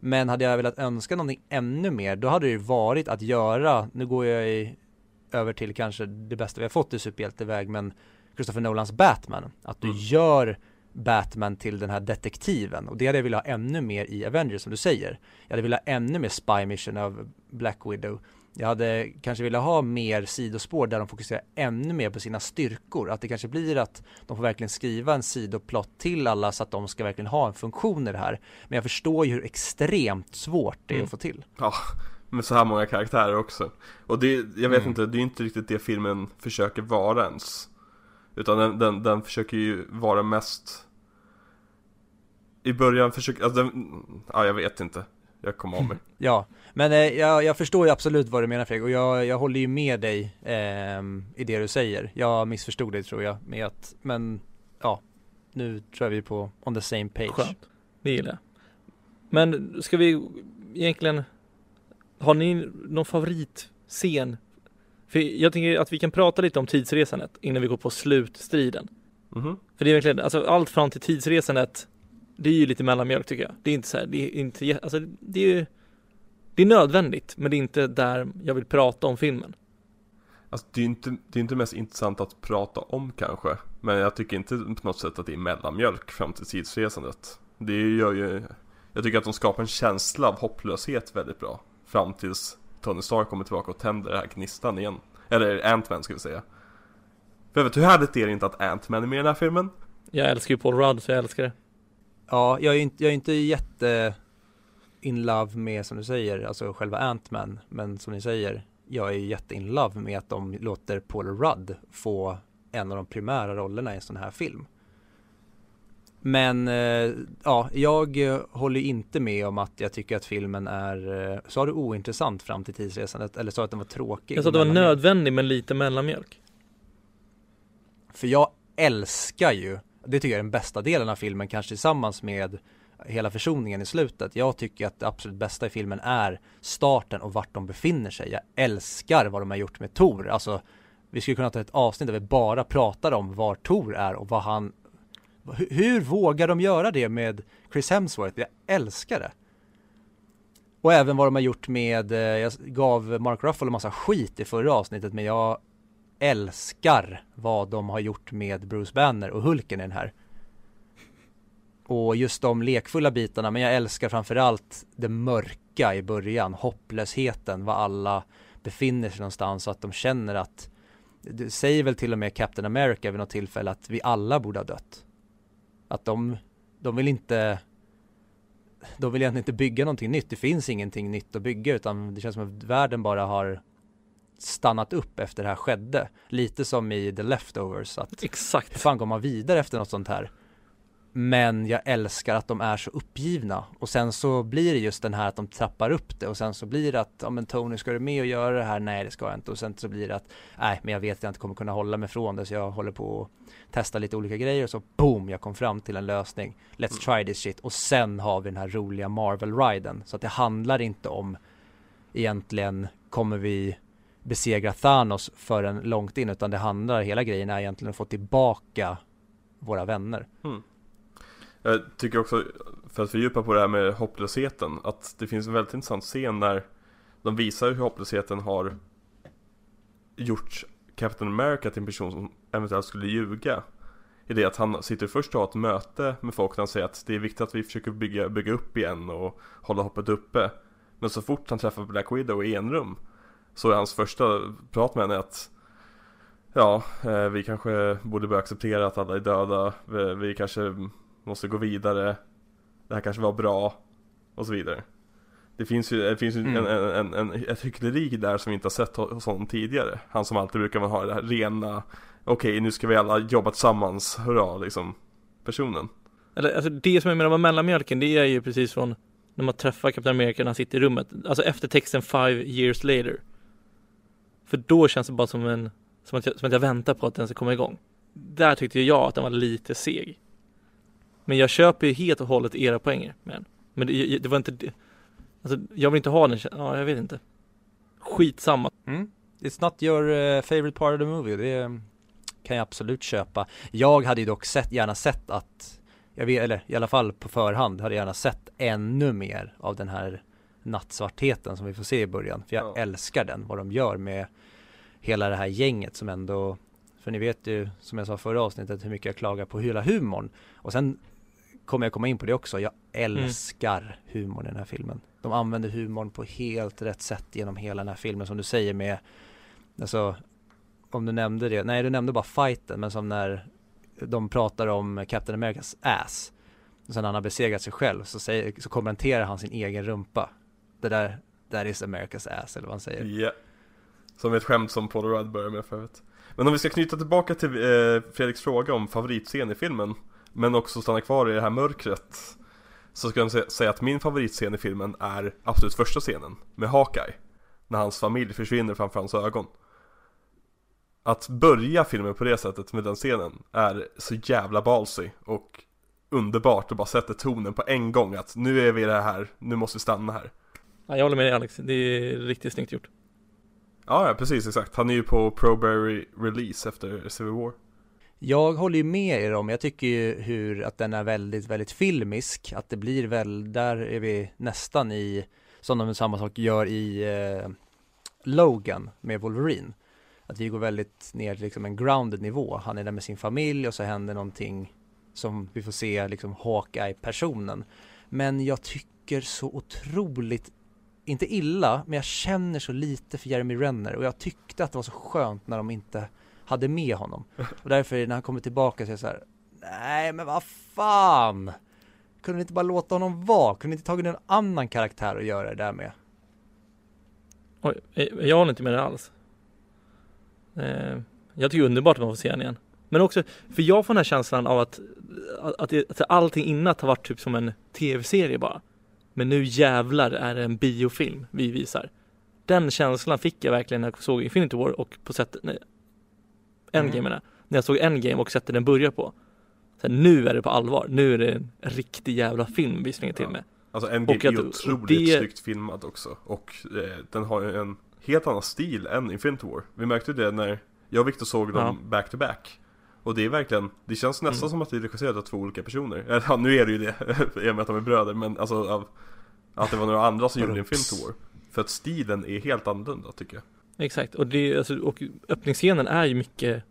Men hade jag velat önska någonting ännu mer, då hade det ju varit att göra, nu går jag i, över till kanske det bästa vi har fått i superhjälteväg, men Christopher Nolans Batman. Att du Mm. gör Batman till den här detektiven och det hade jag velat ha ännu mer i Avengers som du säger. Jag hade velat ha ännu mer Spy Mission av Black Widow. Jag hade kanske velat ha mer sidospår där de fokuserar ännu mer på sina styrkor. Att det kanske blir att de får verkligen skriva en sidoplott till alla så att de ska verkligen ha en funktion i det här. Men jag förstår ju hur extremt svårt det är Mm. att få till. Ja, med så här många karaktärer också. Och det, jag vet Mm. inte, det är inte riktigt det filmen försöker vara ens. Utan den, den, den försöker ju vara mest I början försöker, alltså den, ja jag vet inte Jag kommer av mig Ja, men eh, jag, jag förstår ju absolut vad du menar Fredrik och jag, jag håller ju med dig ehm, i det du säger. Jag missförstod dig tror jag med att, men ja, nu tror jag vi är på on the same page. Skönt. Det gillar jag. Men ska vi egentligen, har ni någon favoritscen? För jag tänker att vi kan prata lite om tidsresandet innan vi går på slutstriden. Mhm. För det är verkligen, alltså allt fram till tidsresandet, det är ju lite mellanmjölk tycker jag. Det är inte så här, det är inte, alltså det är ju, det är nödvändigt, men det är inte där jag vill prata om filmen. Alltså det är inte, det är inte mest intressant att prata om kanske Men jag tycker inte på något sätt att det är mellanmjölk fram till tidsresandet Det gör ju Jag tycker att de skapar en känsla av hopplöshet väldigt bra Fram tills Tony Stark kommer tillbaka och tänder den här gnistan igen Eller Ant-Man ska vi säga För jag vet, hur härligt är det inte att Ant-Man är med i den här filmen? Jag älskar ju Paul Rudd, så jag älskar det. Ja, jag är inte, jag är inte jätte in love med som du säger, alltså själva Ant-Man, men som ni säger, jag är jätte in love med att de låter Paul Rudd få en av de primära rollerna i en sån här film. Men eh, ja, jag håller inte med om att jag tycker att filmen är, eh, sa du ointressant fram till tidsresandet eller sa att den var tråkig? Jag sa att det var nödvändig men lite mellanmjölk. För jag älskar ju, det tycker jag är den bästa delen av filmen, kanske tillsammans med hela försoningen i slutet. Jag tycker att det absolut bästa i filmen är starten och vart de befinner sig. Jag älskar vad de har gjort med Tor. Alltså, vi skulle kunna ta ett avsnitt där vi bara pratar om var Tor är och vad han hur, hur vågar de göra det med Chris Hemsworth? Jag älskar det. Och även vad de har gjort med, eh, jag gav Mark Ruffalo en massa skit i förra avsnittet men jag älskar vad de har gjort med Bruce Banner och Hulken i den här. Och just de lekfulla bitarna, men jag älskar framförallt det mörka i början, hopplösheten, var alla befinner sig någonstans och att de känner att det säger väl till och med Captain America vid något tillfälle att vi alla borde ha dött. Att de, de vill inte de vill egentligen inte bygga någonting nytt. Det finns ingenting nytt att bygga utan det känns som att världen bara har stannat upp efter det här skedde. Lite som i The Leftovers att hur Exakt. fan går man vidare efter något sånt här? Men jag älskar att de är så uppgivna. Och sen så blir det just den här att de trappar upp det. Och sen så blir det att, ja men Tony ska du med och göra det här? Nej det ska jag inte. Och sen så blir det att, nej men jag vet att jag inte kommer kunna hålla mig från det. Så jag håller på att testa lite olika grejer. Och så boom jag kom fram till en lösning. Let's try this shit. Och sen har vi den här roliga Marvel-riden. Så att det handlar inte om egentligen kommer vi besegra Thanos förrän långt in? Utan det handlar, hela grejen är egentligen att få tillbaka våra vänner. Jag tycker också, för att fördjupa på det här med hopplösheten, att det finns en väldigt intressant scen när de visar hur hopplösheten har gjort Captain America till en person som eventuellt skulle ljuga. I det att han sitter först och har ett möte med folk där han säger att det är viktigt att vi försöker bygga, bygga upp igen och hålla hoppet uppe. Men så fort han träffar Black Widow i enrum så är hans första prat med henne att Ja, eh, vi kanske borde börja acceptera att alla är döda. Vi, vi kanske måste gå vidare. Det här kanske var bra. Och så vidare. Det finns ju, det finns ju Mm. en, en, en, ett hyckleri där som vi inte har sett hos honom tidigare. Han som alltid brukar ha det här rena Okej, nu ska vi alla jobba tillsammans, hurra liksom Personen Eller, alltså det som jag menar med mellanmjölken, det är ju precis från när man träffar Captain America när han sitter i rummet. Alltså efter texten five years later. För då känns det bara som en, som att jag, som att jag väntar på att den ska komma igång. där tyckte jag att den var lite seg. Men jag köper ju helt och hållet era poänger med den. Men det, det var inte det. Alltså jag vill inte ha den, ja jag vet inte. Skitsamma. Mm. It's not your uh, favorite part of the movie, det kan jag absolut köpa. Jag hade ju dock sett, gärna sett att, jag vet, eller i alla fall på förhand, hade jag gärna sett ännu mer av den här nattsvartheten som vi får se i början. För jag Ja. älskar den, vad de gör med hela det här gänget som ändå, för ni vet ju som jag sa förra avsnittet hur mycket jag klagar på hela humorn. Och sen kommer jag komma in på det också, jag älskar humorn i den här filmen. De använder humorn på helt rätt sätt genom hela den här filmen som du säger med, alltså om du nämnde det, nej du nämnde bara fighten men som när de pratar om Captain Americas ass. Och sen när han har besegrat sig själv så, säger, så kommenterar han sin egen rumpa. Det där, that is America's ass eller vad han säger. Ja. Som ett skämt som Paul Rudd började med förut. Men om vi ska knyta tillbaka till eh, Fredriks fråga om favoritscen i filmen, men också stanna kvar i det här mörkret. Så ska jag sä- säga att min favoritscen i filmen är absolut första scenen, med Hawkeye. När hans familj försvinner framför hans ögon. Att börja filmen på det sättet med den scenen är så jävla ballsy och underbart och bara sätter tonen på en gång att nu är vi i det här, nu måste vi stanna här. Ja, jag håller med dig Alex, det är riktigt snyggt gjort. Ja, ja precis exakt. Han är ju på Proberry release efter Civil War. Jag håller ju med er om, jag tycker ju hur att den är väldigt, väldigt filmisk, att det blir väl, där är vi nästan i, som de samma sak gör i eh, Logan med Wolverine. Att vi går väldigt ner till liksom en grounded nivå, han är där med sin familj och så händer någonting som vi får se liksom Hawkeye-personen. Men jag tycker så otroligt, inte illa, men jag känner så lite för Jeremy Renner och jag tyckte att det var så skönt när de inte hade med honom. Och därför när han kommer tillbaka så är jag så här, nej men vad fan! Kunde ni inte bara låta honom vara? Kunde ni inte tagit en annan karaktär och göra det där med? Oj, jag håller inte med dig alls. Eh, jag tycker det är underbart att man får se den igen. Men också, för jag får den här känslan av att, att, att, allting innan har varit typ som en tv-serie bara. Men nu jävlar är det en biofilm vi visar. Den känslan fick jag verkligen när jag såg Infinity War och på sätt, nej, Endgame Mm. När jag såg Endgame och sättet den börjar på. Så här, nu är det på allvar, nu är det en riktig jävla film vi slänger till Ja. med. Alltså Endgame Och är att- otroligt det- snyggt filmad också. Och eh, den har ju en helt annan stil än Infinity War. Vi märkte det när jag och Victor såg dem back to back. Och det är verkligen, det känns nästan Mm. som att det är regisserat av två olika personer. Ja, nu är det ju det, i och med att de är bröder, men alltså av, att det var några andra som gjorde Infinity War. För att stilen är helt annorlunda tycker jag. Exakt, och, det, alltså, och öppningsscenen är ju mycket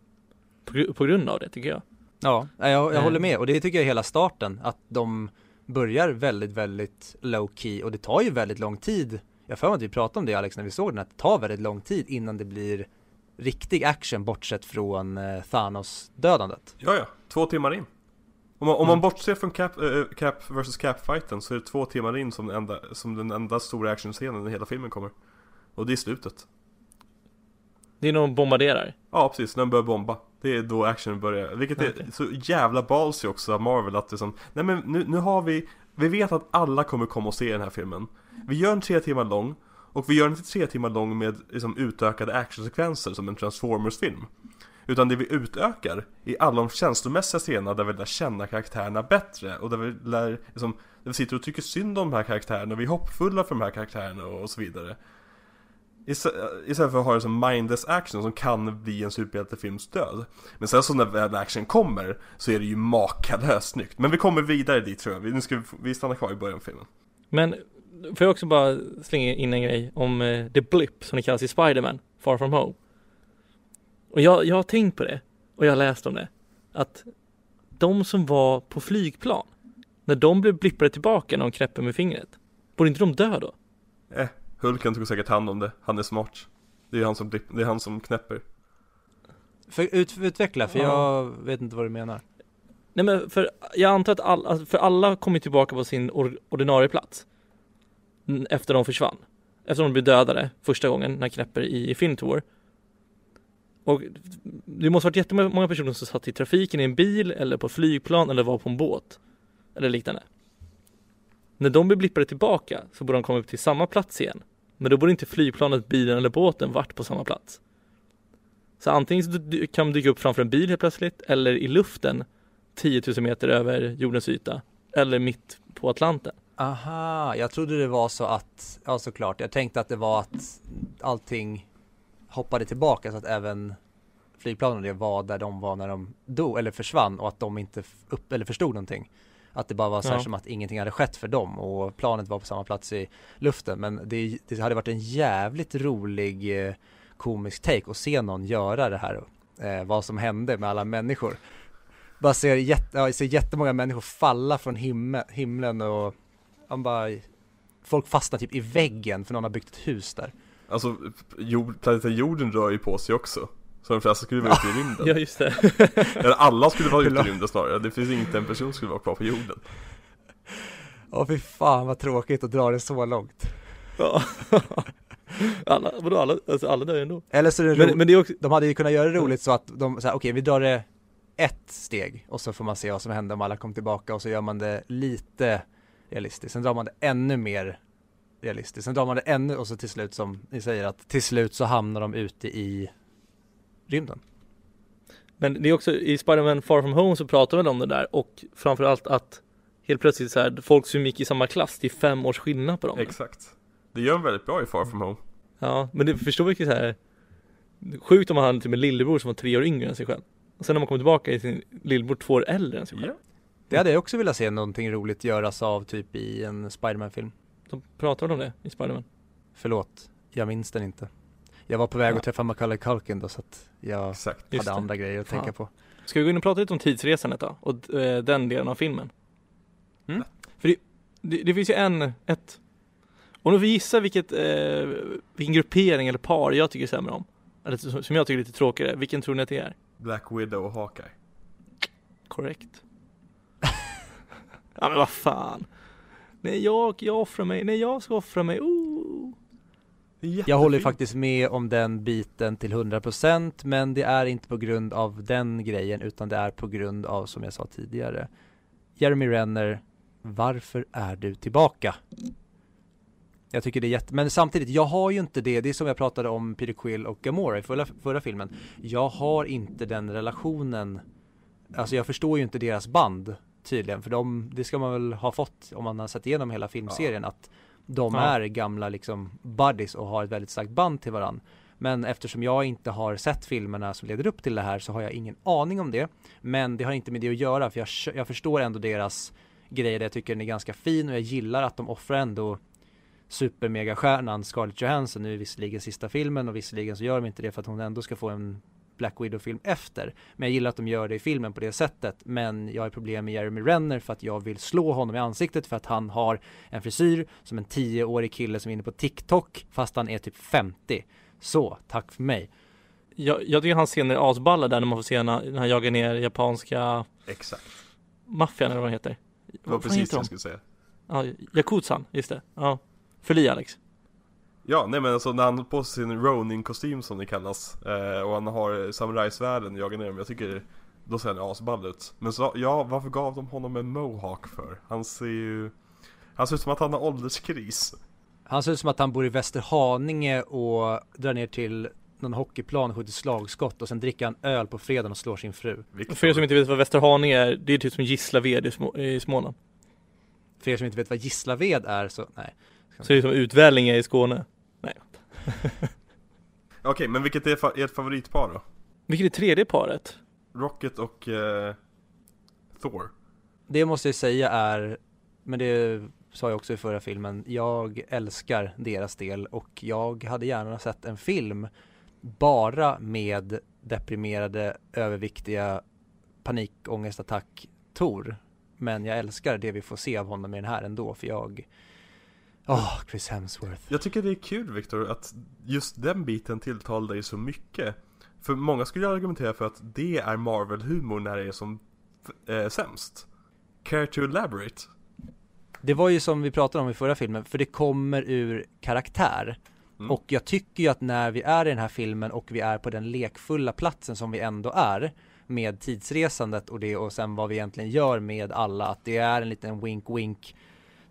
på, på grund av det tycker jag. Ja, jag, jag Eh. håller med och det tycker jag är hela starten, att de börjar väldigt, väldigt low key och det tar ju väldigt lång tid. Jag för mig att vi pratade om det Alex när vi såg den, att det tar väldigt lång tid innan det blir riktig action bortsett från eh, Thanos-dödandet. Ja, ja, två timmar in. Om man, om man Mm. bortser från Cap, eh, Cap vs Cap-fighten så är det två timmar in som den enda, som den enda stora actionscenen i hela filmen kommer. Och det är slutet. Det är när de bombarderar. Ja precis, när den börjar bomba. Det är då actionen börjar. Vilket är Okej. så jävla ballsy också av Marvel att det som Nej men nu, nu har vi Vi vet att alla kommer komma och se den här filmen. Vi gör den tre timmar lång. Och vi gör den inte tre timmar lång med liksom, utökade actionsekvenser som en Transformers-film. Utan det vi utökar är alla de känslomässiga scenerna där vi lär känna karaktärerna bättre och där vi lär, liksom, där vi sitter och tycker synd om de här karaktärerna och vi är hoppfulla för de här karaktärerna och så vidare. Istä- Istället för att ha det som mindless action som kan bli en superhjältefilms död. Men sen så när väl action kommer så är det ju makalöst snyggt. Men vi kommer vidare dit tror jag. Vi, nu ska vi, vi stannar kvar i början av filmen. Men får jag också bara slänga in en grej om eh, The Blip som det kallas i Spider-Man, Far From Home. Och jag, jag har tänkt på det och jag har läst om det. Att de som var på flygplan, när de blev blippade tillbaka när de knäpper med fingret, borde inte de dö då? Eh, Hulken tog säkert hand om det. Han är smart. Det är han som, det är han som knäpper. För ut, utveckla, för Ja. jag vet inte vad du menar. Nej men för jag antar att all, alltså, för alla kommer tillbaka på sin or, ordinarie plats. Efter de försvann. Efter de blev dödade första gången när Knäpper i Infinity War. Och det måste varit jättemånga personer som satt i trafiken i en bil eller på flygplan eller var på en båt. Eller liknande. När de blir blippade tillbaka så borde de komma upp till samma plats igen. Men då borde inte flygplanet, bilen eller båten varit på samma plats. Så antingen så kan de dyka upp framför en bil helt plötsligt eller i luften 10 000 meter över jordens yta eller mitt på Atlanten. Aha, jag trodde det var så att, ja såklart, jag tänkte att det var att allting hoppade tillbaka så att även flygplanen det var där de var när de dog eller försvann och att de inte upp eller förstod någonting. Att det bara var så här Ja. som att ingenting hade skett för dem och planet var på samma plats i luften. Men det, det hade varit en jävligt rolig eh, komisk take att se någon göra det här. Eh, vad som hände med alla människor. Bara ser, jätte, ja, ser jättemånga människor falla från himmel, himlen och han bara Folk fastnar typ i väggen för någon har byggt ett hus där. Alltså, jord, planeten jorden rör ju på sig också. Så de flesta skulle vara ute i rymden. Ja just det. Eller alla skulle vara ute i rymden snarare. Det finns inte en person som skulle vara kvar på jorden. Åh fy fan vad tråkigt att dra det så långt. Ja. alla, vadå alla, alltså alla dör ju ändå. Eller så är det Men, ro- men det är också, de hade ju kunnat göra det roligt så att de säger okej vi drar det ett steg och så får man se vad som händer om alla kommer tillbaka och så gör man det lite realistiskt. Sen drar man det ännu mer realistiskt. Sen drar man det ännu och så till slut som ni säger att till slut så hamnar de ute i rymden. men det är också i Spider-Man Far From Home så pratar man om det där och framförallt att helt plötsligt så här, folk som gick i samma klass, det är fem års skillnad på dem. Exakt. Det gör de väldigt bra i Far From Home. Ja, men det förstår vilket så här sjukt om man hade typ en lillebror som var tre år yngre än sig själv. Och sen när man kommer tillbaka i sin lillebror två år äldre än sig själv. Ja. Det hade jag också velat se någonting roligt göras av typ i en Spiderman-film. De pratar om det i Spider-Man. Förlåt, jag minns den inte. Jag var på väg Ja. att träffa Macaulay Culkin då så att jag Exakt. Just hade det. andra grejer att Fan. tänka på. Ska vi gå in och prata lite om tidsresandet då? Och eh, den delen av filmen? Mm. För det, det, det finns ju en, ett Om du får gissa vilket, eh, vilken gruppering eller par jag tycker sämre om Eller som som jag tycker är lite tråkigare, vilken tror ni att det är? Black Widow och Hawkeye. Korrekt Ja men vad fan Nej jag, jag offrar mig, nej jag ska offra mig, oh. Jag håller faktiskt med om den biten till 100% men det är inte på grund av den grejen utan det är på grund av som jag sa tidigare Jeremy Renner, varför är du tillbaka? Jag tycker det är jätte, men samtidigt, jag har ju inte det, det är som jag pratade om Peter Quill och Gamora i förra, förra filmen. Jag har inte den relationen Alltså jag förstår ju inte deras band tydligen, för de, det ska man väl ha fått om man har sett igenom hela filmserien att de Ja. är gamla liksom buddies och har ett väldigt starkt band till varandra. Men eftersom jag inte har sett filmerna som leder upp till det här så har jag ingen aning om det. Men det har inte med det att göra för jag, jag förstår ändå deras grejer där jag tycker den är ganska fin och jag gillar att de offrar ändå supermegastjärnan Scarlett Johansson nu visserligen sista filmen och visserligen så gör de inte det för att hon ändå ska få en Black Widow-film efter. Men jag gillar att de gör det i filmen på det sättet. Men jag har problem med Jeremy Renner för att jag vill slå honom i ansiktet för att han har en frisyr som en 10-årig kille som är inne på TikTok fast han är typ 50. Så, tack för mig. jag, jag tycker hans scener är asballa där när man får se när, han jagar ner japanska Exakt. maffian eller vad det heter Det var Vad precis det jag skulle säga. Ja, Yakuzan, just det, ja i Alex Ja, nej men alltså när han har på sig sin Ronin-kostym som det kallas eh, Och han har samurajsvärden och jagar ner dem, jag tycker Då ser han asball ut Men så, ja, varför gav de honom en mohawk för? Han ser ju Han ser ut som att han har ålderskris Han ser ut som att han bor i Västerhaninge och drar ner till någon hockeyplan och skjuter slagskott och sen dricker han öl på fredagen och slår sin fru. Victor. För er som inte vet vad Västerhaninge är, det är typ som Gislaved i, Små, i Småland För er som inte vet vad Gislaved är så, nej. Så det är som Utvälinge i Skåne Okej, men vilket är fa- ert favoritpar då? Vilket är tredje paret? Rocket och eh, Thor Det måste jag säga är, men det sa jag också i förra filmen, jag älskar deras del och jag hade gärna sett en film bara med deprimerade, överviktiga panikångestattack Tor. Men jag älskar det vi får se av honom i den här ändå för jag Åh, Chris Hemsworth. Jag tycker det är kul Victor att just den biten tilltalar dig så mycket För många skulle argumentera för att det är Marvel-humor när det är som eh, sämst Care to elaborate? Det var ju som vi pratade om i förra filmen, för det kommer ur karaktär. Mm. Och jag tycker ju att när vi är i den här filmen och vi är på den lekfulla platsen som vi ändå är med tidsresandet och det och sen vad vi egentligen gör med alla, att det är en liten wink-wink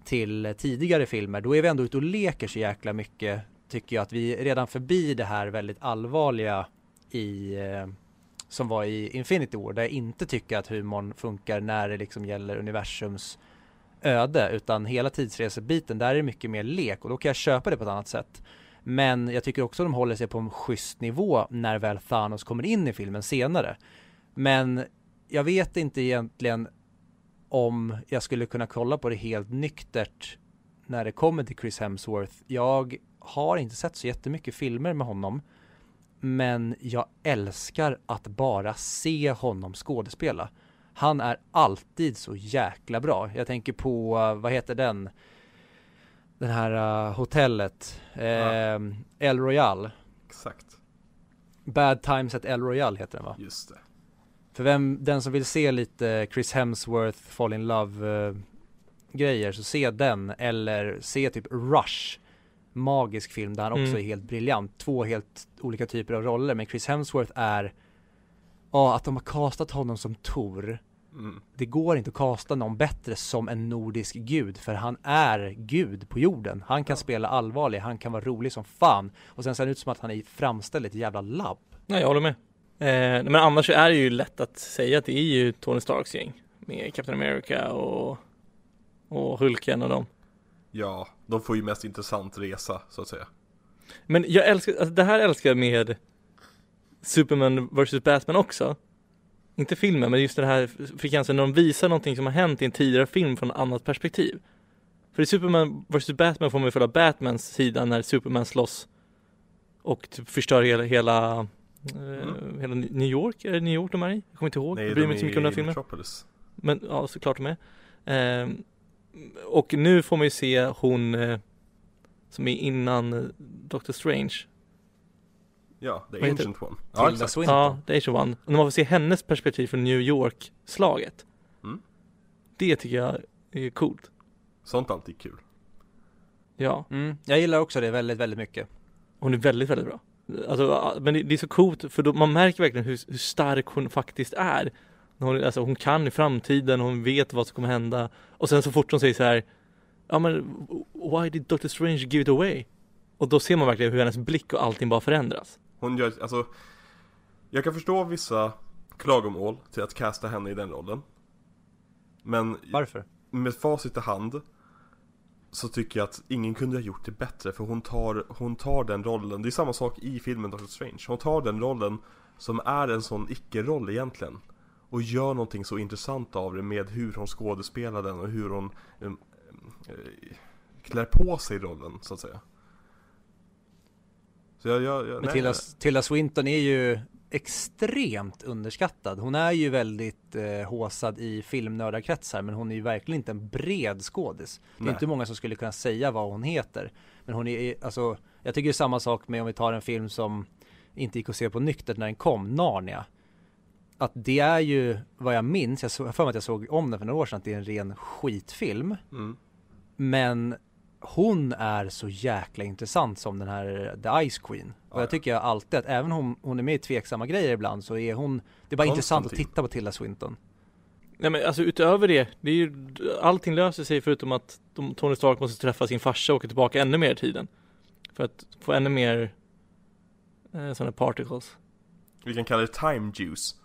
till tidigare filmer, då är vi ändå ute och leker så jäkla mycket tycker jag att vi är redan förbi det här väldigt allvarliga i eh, som var i Infinity War där jag inte tycker att humorn funkar när det liksom gäller universums öde utan hela tidsresebiten där är det mycket mer lek och då kan jag köpa det på ett annat sätt. Men jag tycker också att de håller sig på en schysst nivå när väl Thanos kommer in i filmen senare. Men jag vet inte egentligen om jag skulle kunna kolla på det helt nyktert när det kommer till Chris Hemsworth. Jag har inte sett så jättemycket filmer med honom. Men jag älskar att bara se honom skådespela. Han är alltid så jäkla bra. Jag tänker på, uh, vad heter den? Den här uh, hotellet, uh, El Royal. Exakt. Bad Times at El Royal heter den va? Just det. För vem, den som vill se lite Chris Hemsworth Fall in Love uh, grejer så se den eller se typ Rush magisk film där han också Mm. är helt briljant. Två helt olika typer av roller men Chris Hemsworth är Ja, att de har castat honom som Tor Mm. Det går inte att casta någon bättre som en nordisk gud för han är gud på jorden. Han kan spela allvarlig, han kan vara rolig som fan och sen ser det ut som att han är framställd i ett jävla labb. Nej, jag håller med. Eh, men annars så är det ju lätt att säga att det är ju Tony Starks gäng med Captain America och, och Hulken och dem. Ja, de får ju mest intressant resa så att säga. Men jag älskar, alltså det här älskar jag med Superman vs Batman också. Inte filmen, men just den här frekvensen när de visar någonting som har hänt i en tidigare film från ett annat perspektiv. För i Superman vs Batman får man ju följa Batmans sida när Superman slåss och typ förstör hela, hela, eh, hela New York, är det New York de är i? Jag kommer inte ihåg, Nej, jag bryr de mig inte så mycket om den filmen. Metropolis. Men ja, såklart de är. Ehm, och nu får man ju se hon eh, som är innan eh, Doctor Strange. Ja, The Ancient One. Ja, Tilda exakt. Swinton. Ja, The of One. Och när man får se hennes perspektiv från New York-slaget. Mm. Det tycker jag är coolt. Sånt är alltid kul. Ja, Mm, jag gillar också det väldigt, väldigt mycket. hon är väldigt, väldigt bra. Alltså, men det, det är så coolt för då, man märker verkligen hur, hur stark hon faktiskt är. Hon, alltså, hon kan i framtiden, hon vet vad som kommer hända. Och sen så fort hon säger så här, ja men why did Doctor Strange give it away? Och då ser man verkligen hur hennes blick och allting bara förändras. Hon gör, alltså Jag kan förstå vissa klagomål till att casta henne i den rollen Men Varför? med facit i hand Så tycker jag att ingen kunde ha gjort det bättre för hon tar, hon tar den rollen. Det är samma sak i filmen Doctor Strange. Hon tar den rollen som är en sån icke-roll egentligen Och gör någonting så intressant av det med hur hon skådespelar den och hur hon um, eh, klär på sig rollen så att säga. Så jag, jag, jag Tilda. Tilda Swinton är ju extremt underskattad. Hon är ju väldigt eh, håsad i filmnördarkretsar men hon är ju verkligen inte en bred skådis. Det är Nej. inte många som skulle kunna säga vad hon heter. Men hon är, alltså, jag tycker det är samma sak med om vi tar en film som inte gick att se på nyktert när den kom, Narnia. Att det är ju vad jag minns, jag har för mig att jag såg om den för några år sedan, att det är en ren skitfilm. Mm. Men hon är så jäkla intressant som den här The Ice Queen. Och Ja, jag ja. tycker alltid att även om hon är med i tveksamma grejer ibland så är hon, det är bara intressant att titta på Tilda Swinton. Nej men alltså utöver det, det är ju, allting löser sig förutom att de, Tony Stark måste träffa sin farsa och åka tillbaka ännu mer i tiden. För att få ännu mer eh, sådana particles. Vi kan kalla det time juice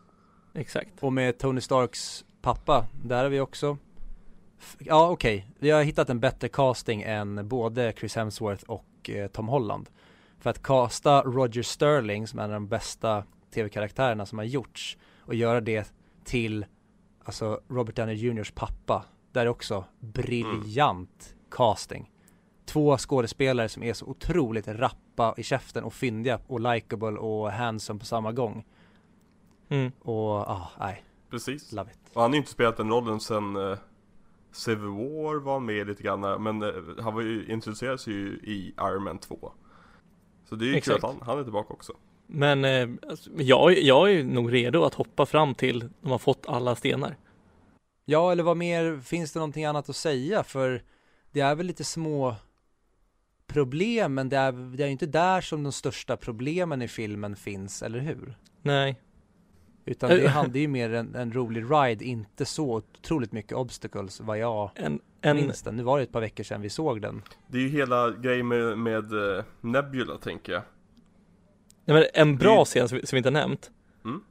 Exakt. Och med Tony Starks pappa, där har vi också Ja okej, vi har hittat en bättre casting än både Chris Hemsworth och eh, Tom Holland. För att casta Roger Sterling som är en av de bästa tv-karaktärerna som har gjorts och göra det till alltså Robert Downey Jr.s pappa. Där är också briljant casting. Två skådespelare som är så otroligt rappa i käften och fyndiga och likable och handsome på samma gång. Mm. Och ah, nej, Precis love it. Och han har ju inte spelat den rollen sen uh, Civil War var med lite grann Men eh, han var ju, introducerades ju i Iron Man 2 Så det är ju Exakt. kul att han, han är tillbaka också Men eh, alltså, jag, jag är nog redo att hoppa fram till de har fått alla stenar. Ja, eller vad mer, finns det någonting annat att säga? För det är väl lite små problem, men det är, det är ju inte där som de största problemen i filmen finns, eller hur? Nej. Utan det, han- det är ju mer en, en rolig ride, inte så otroligt mycket obstacles vad jag En, en, minns den. Nu var det ett par veckor sedan vi såg den. Det är ju hela grejen med, med eh, Nebula tänker jag Nej, men en bra Det- scen som vi, som vi inte har nämnt. Mm.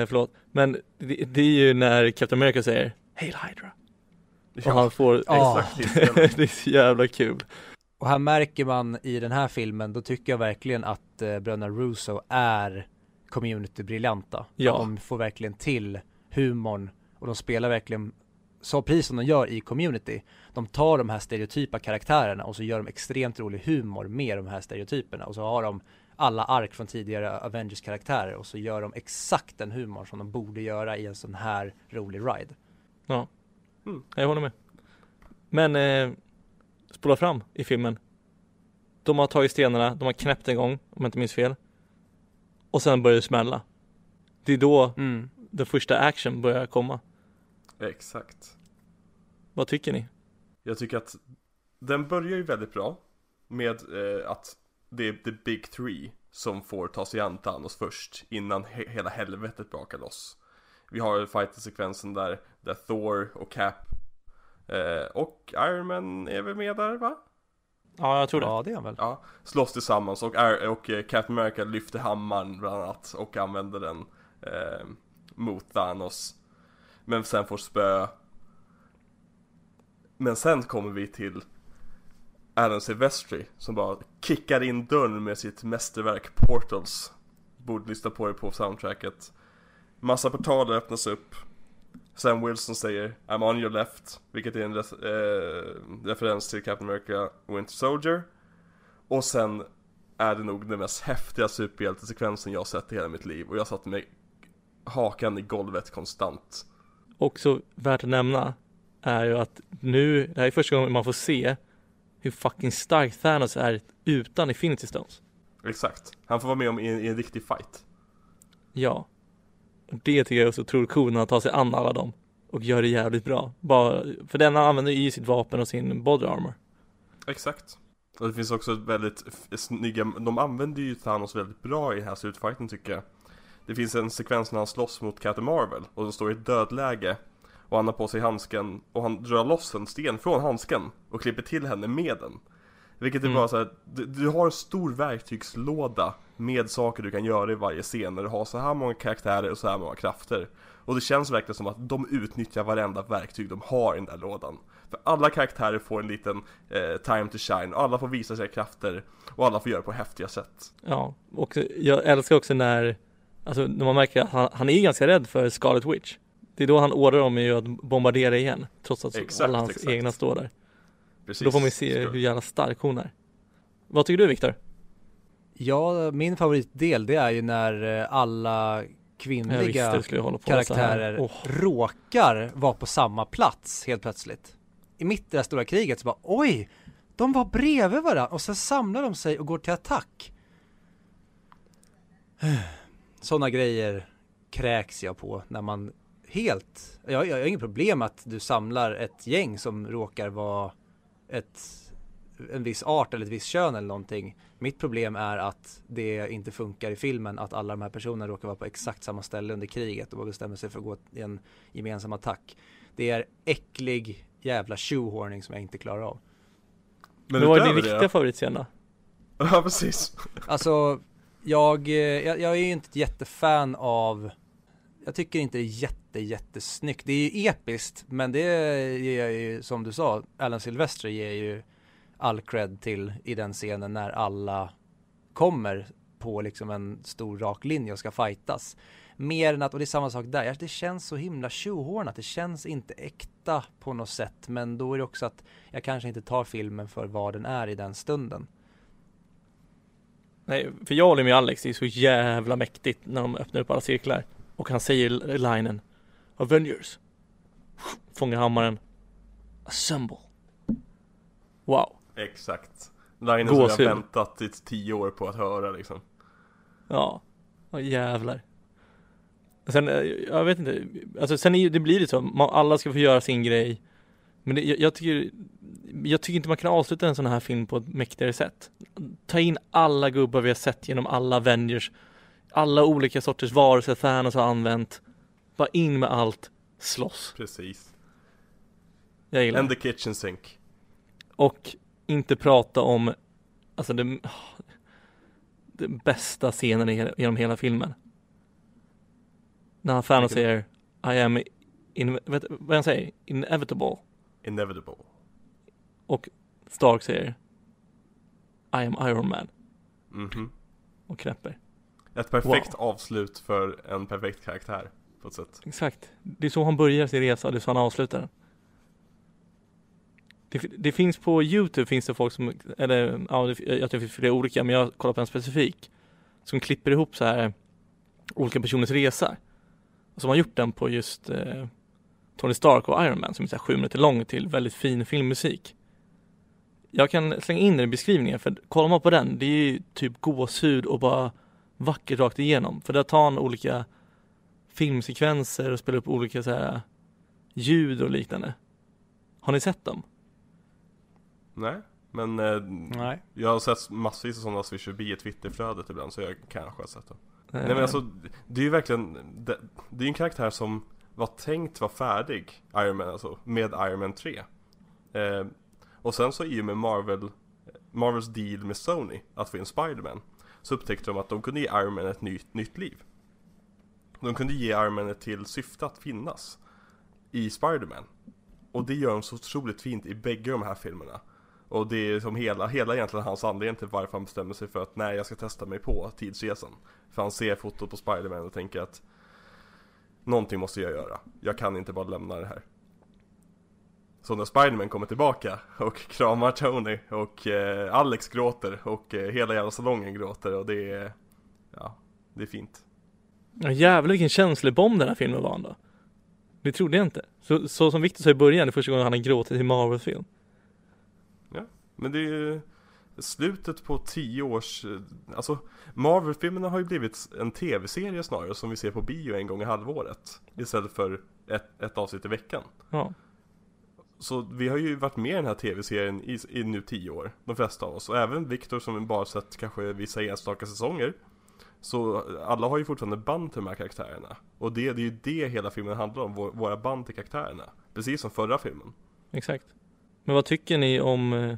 Eh, förlåt. Men det, det är ju när Captain America säger Hail Hydra. Och han får, Ja. exakt det. det är så jävla kul. Och här märker man i den här filmen, då tycker jag verkligen att eh, bröderna Russo är community-briljanta. Ja. Att de får verkligen till humorn och de spelar verkligen så precis som de gör i community. De tar de här stereotypa karaktärerna och så gör de extremt rolig humor med de här stereotyperna och så har de alla ark från tidigare Avengers karaktärer och så gör de exakt den humor som de borde göra i en sån här rolig ride. Jag håller med. Men eh, spola fram i filmen. De har tagit stenarna, de har knäppt en gång, om jag inte minns fel. Och sen börjar det smälla. Det är då Mm. den första action börjar komma. Exakt. Vad tycker ni? Jag tycker att den börjar ju väldigt bra med eh, att det är the big three som får ta sig an Thanos först innan he- hela helvetet brakar loss. Vi har fighter-sekvensen där, där Thor och Cap eh, och Iron Man är väl med där va? Ja, jag tror det. Ja, det är han väl. Ja, slåss tillsammans och, och eh, Captain America lyfter hammaren bland annat och använder den eh, mot Thanos. Men sen får spö. Men sen kommer vi till Alan Silvestri som bara kickar in dörren med sitt mästerverk Portals. Borde lyssna på det på soundtracket. Massa portaler öppnas upp. Sam Wilson säger I'm on your left, vilket är en eh, referens till Captain America Winter Soldier. Och sen är det nog den mest häftiga superhjältesekvensen jag sett i hela mitt liv och jag satte mig hakan i golvet konstant. Också värt att nämna är ju att nu, det här är första gången man får se hur fucking stark Thanos är utan Infinity Stones. Exakt. Han får vara med om i i en riktig fight. Ja. Det tycker jag är så otroligt coolt när han tar sig an alla dem. Och gör det jävligt bra. Bara, för den använder ju sitt vapen och sin body armor. Exakt. Och det finns också ett väldigt snygga, de använder ju Thanos väldigt bra i den här slutfighten tycker jag. Det finns en sekvens när han slåss mot Captain Marvel och de står i ett dödläge. Och han har på sig handsken och han drar loss en sten från handsken och klipper till henne med den. Vilket är Mm. bara så här, du, du har en stor verktygslåda med saker du kan göra i varje scen när du har så här många karaktärer och så här många krafter. Och det känns verkligen som att de utnyttjar varenda verktyg de har i den där lådan. För alla karaktärer får en liten eh, time to shine, och alla får visa sina krafter och alla får göra det på häftiga sätt. Ja, och jag älskar också när, alltså när man märker att han, han är ganska rädd för Scarlet Witch. Det är då han ordrar dem ju att bombardera igen, trots att Exakt, alla hans exakt. egna står där. Precis. Då får man ju se hur jävla stark hon är. Vad tycker du Viktor? Ja, min favoritdel det är ju när eh, alla visste kvinnliga här. karaktärer Åh, råkar vara på samma plats helt plötsligt. I mitt i det här stora kriget så bara oj, de var bredvid varandra och sen samlar de sig och går till attack. Sådana grejer kräks jag på när man helt, jag, jag har inget problem att du samlar ett gäng som råkar vara ett, en viss art eller ett visst kön eller någonting. Mitt problem är att det inte funkar i filmen att alla de här personerna råkar vara på exakt samma ställe under kriget och bara bestämmer sig för att gå i en gemensam attack. Det är äcklig jävla shoehorning som jag inte klarar av. Men det var ju din det- riktiga favoritscen då? Ja, precis. Alltså, jag, eh, jag, jag är ju inte ett jättefan av Jag tycker inte det är jätte, jättesnyggt. Det är ju episkt, men det ger jag ju, som du sa, Alan Silvestri ger ju all cred till i den scenen när alla kommer på liksom en stor rak linje och ska fightas. Mer än att, och det är samma sak där, det känns så himla tjohornat, det känns inte äkta på något sätt, men då är det också att jag kanske inte tar filmen för vad den är i den stunden. Nej, för jag håller med Alex, det är så jävla mäktigt när de öppnar upp alla cirklar. Och han säger linen Avengers Fångar hammaren Assemble Wow Exakt. Linen som jag väntat i tio år på att höra liksom. Ja, ja jävlar. Sen, eh, jag vet inte, alltså sen är, ju- det blir det så, man, alla ska få göra sin grej. Men det, jag, jag tycker Jag tycker inte man kan avsluta en sån här film på ett mäktigare sätt. Ta in alla gubbar vi har sett genom alla Avengers. Alla olika sorters varelser Thanos har använt. Bara in med allt, slåss. Precis. Jag gillar And the kitchen sink. Och inte prata om Alltså det den bästa scenen i genom hela filmen. När han Thanos säger I am, in, vet, vad han säger? Inevitable. Inevitable. Stark säger I am Iron Man Mhm. och knäpper. Ett perfekt avslut för en perfekt karaktär på ett sätt. Exakt. Det är så han börjar sin resa, det är så han avslutar den. Det, det finns på Youtube finns det folk som, eller ja, det, jag tror det finns flera olika, men jag kollar på en specifik. Som klipper ihop så här olika personers resa. Som har gjort den på just eh, Tony Stark och Iron Man som är så här sju minuter lång till väldigt fin filmmusik. Jag kan slänga in den i beskrivningen för kollar man på den, det är ju typ gåshud och bara vackert rakt igenom. För där tar han olika filmsekvenser och spelar upp olika så här ljud och liknande. Har ni sett dem? Nej, men eh, Nej. jag har sett massvis av sådana swish förbi i Twitterflödet ibland så jag kanske har sett dem. Eh, Nej men alltså, det är ju verkligen, det, det är en karaktär som var tänkt vara färdig, Iron Man alltså, med Iron Man 3. Eh, och sen så i och med Marvel, Marvels deal med Sony att få in Spider-Man så upptäckte de att de kunde ge Iron Man ett nytt, nytt liv. De kunde ge Iron Man ett till syfte att finnas i Spider-Man. Och det gör de så otroligt fint i bägge de här filmerna. Och det är som hela, hela egentligen hans anledning till varför han bestämmer sig för att nej jag ska testa mig på tidsresan. För han ser fotot på Spiderman och tänker att Någonting måste jag göra. Jag kan inte bara lämna det här. Så när Spiderman kommer tillbaka och kramar Tony och eh, Alex gråter och eh, hela jävla salongen gråter och det är Ja, det är fint. Ja, jävlar vilken känslobomb den här filmen var ändå. Det trodde jag inte. Så, så som Victor sa i början, det är första gången han har gråtit i Marvel-film. Men det är ju slutet på tio års, eh, alltså Marvel-filmerna har ju blivit en tv-serie snarare som vi ser på bio en gång i halvåret. Istället för ett, ett avsnitt i veckan. Ja. Så vi har ju varit med i den här tv-serien i, i nu tio år, de flesta av oss. Och även Viktor som bara sett kanske vissa enstaka säsonger. Så alla har ju fortfarande band till de här karaktärerna. Och det, det är ju det hela filmen handlar om, vår, våra band till karaktärerna. Precis som förra filmen. Exakt. Men vad tycker ni om, eh,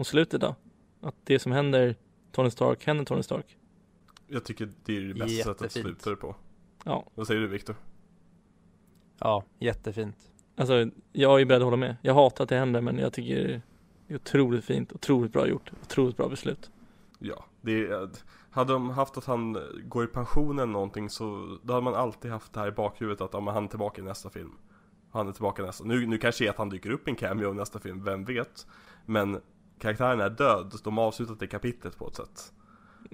om slutet då? Att det som händer Tony Stark händer Tony Stark? Jag tycker det är det bästa sättet att Jättefint. sluta det på. Ja, Vad säger du Viktor? Ja, jättefint. alltså jag är beredd att hålla med. Jag hatar att det händer men jag tycker det är otroligt fint, otroligt bra gjort, otroligt bra beslut. Ja, det är, hade de haft att han går i pension eller någonting så då hade man alltid haft det här i bakhuvudet att ja, men han är tillbaka i nästa film. Han är tillbaka i nästa. Nu, nu kanske det är att han dyker upp i en cameo i nästa film, vem vet? Men karaktären är död, de har avslutat det kapitlet på ett sätt.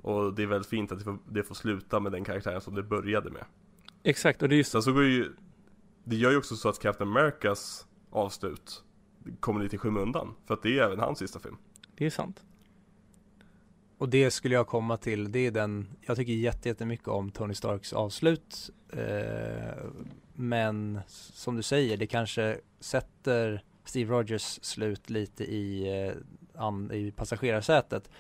Och det är väldigt fint att det får, det får sluta med den karaktären som det började med. Exakt, och det är just Sen så går ju, det gör ju också så att Captain Americas avslut kommer lite i skymundan. För att det är även hans sista film. det är sant. Och det skulle jag komma till, det är den, jag tycker jätte- jättemycket om Tony Starks avslut. Eh, men som du säger, det kanske sätter Steve Rogers slut lite i, eh, an, i passagerarsätet.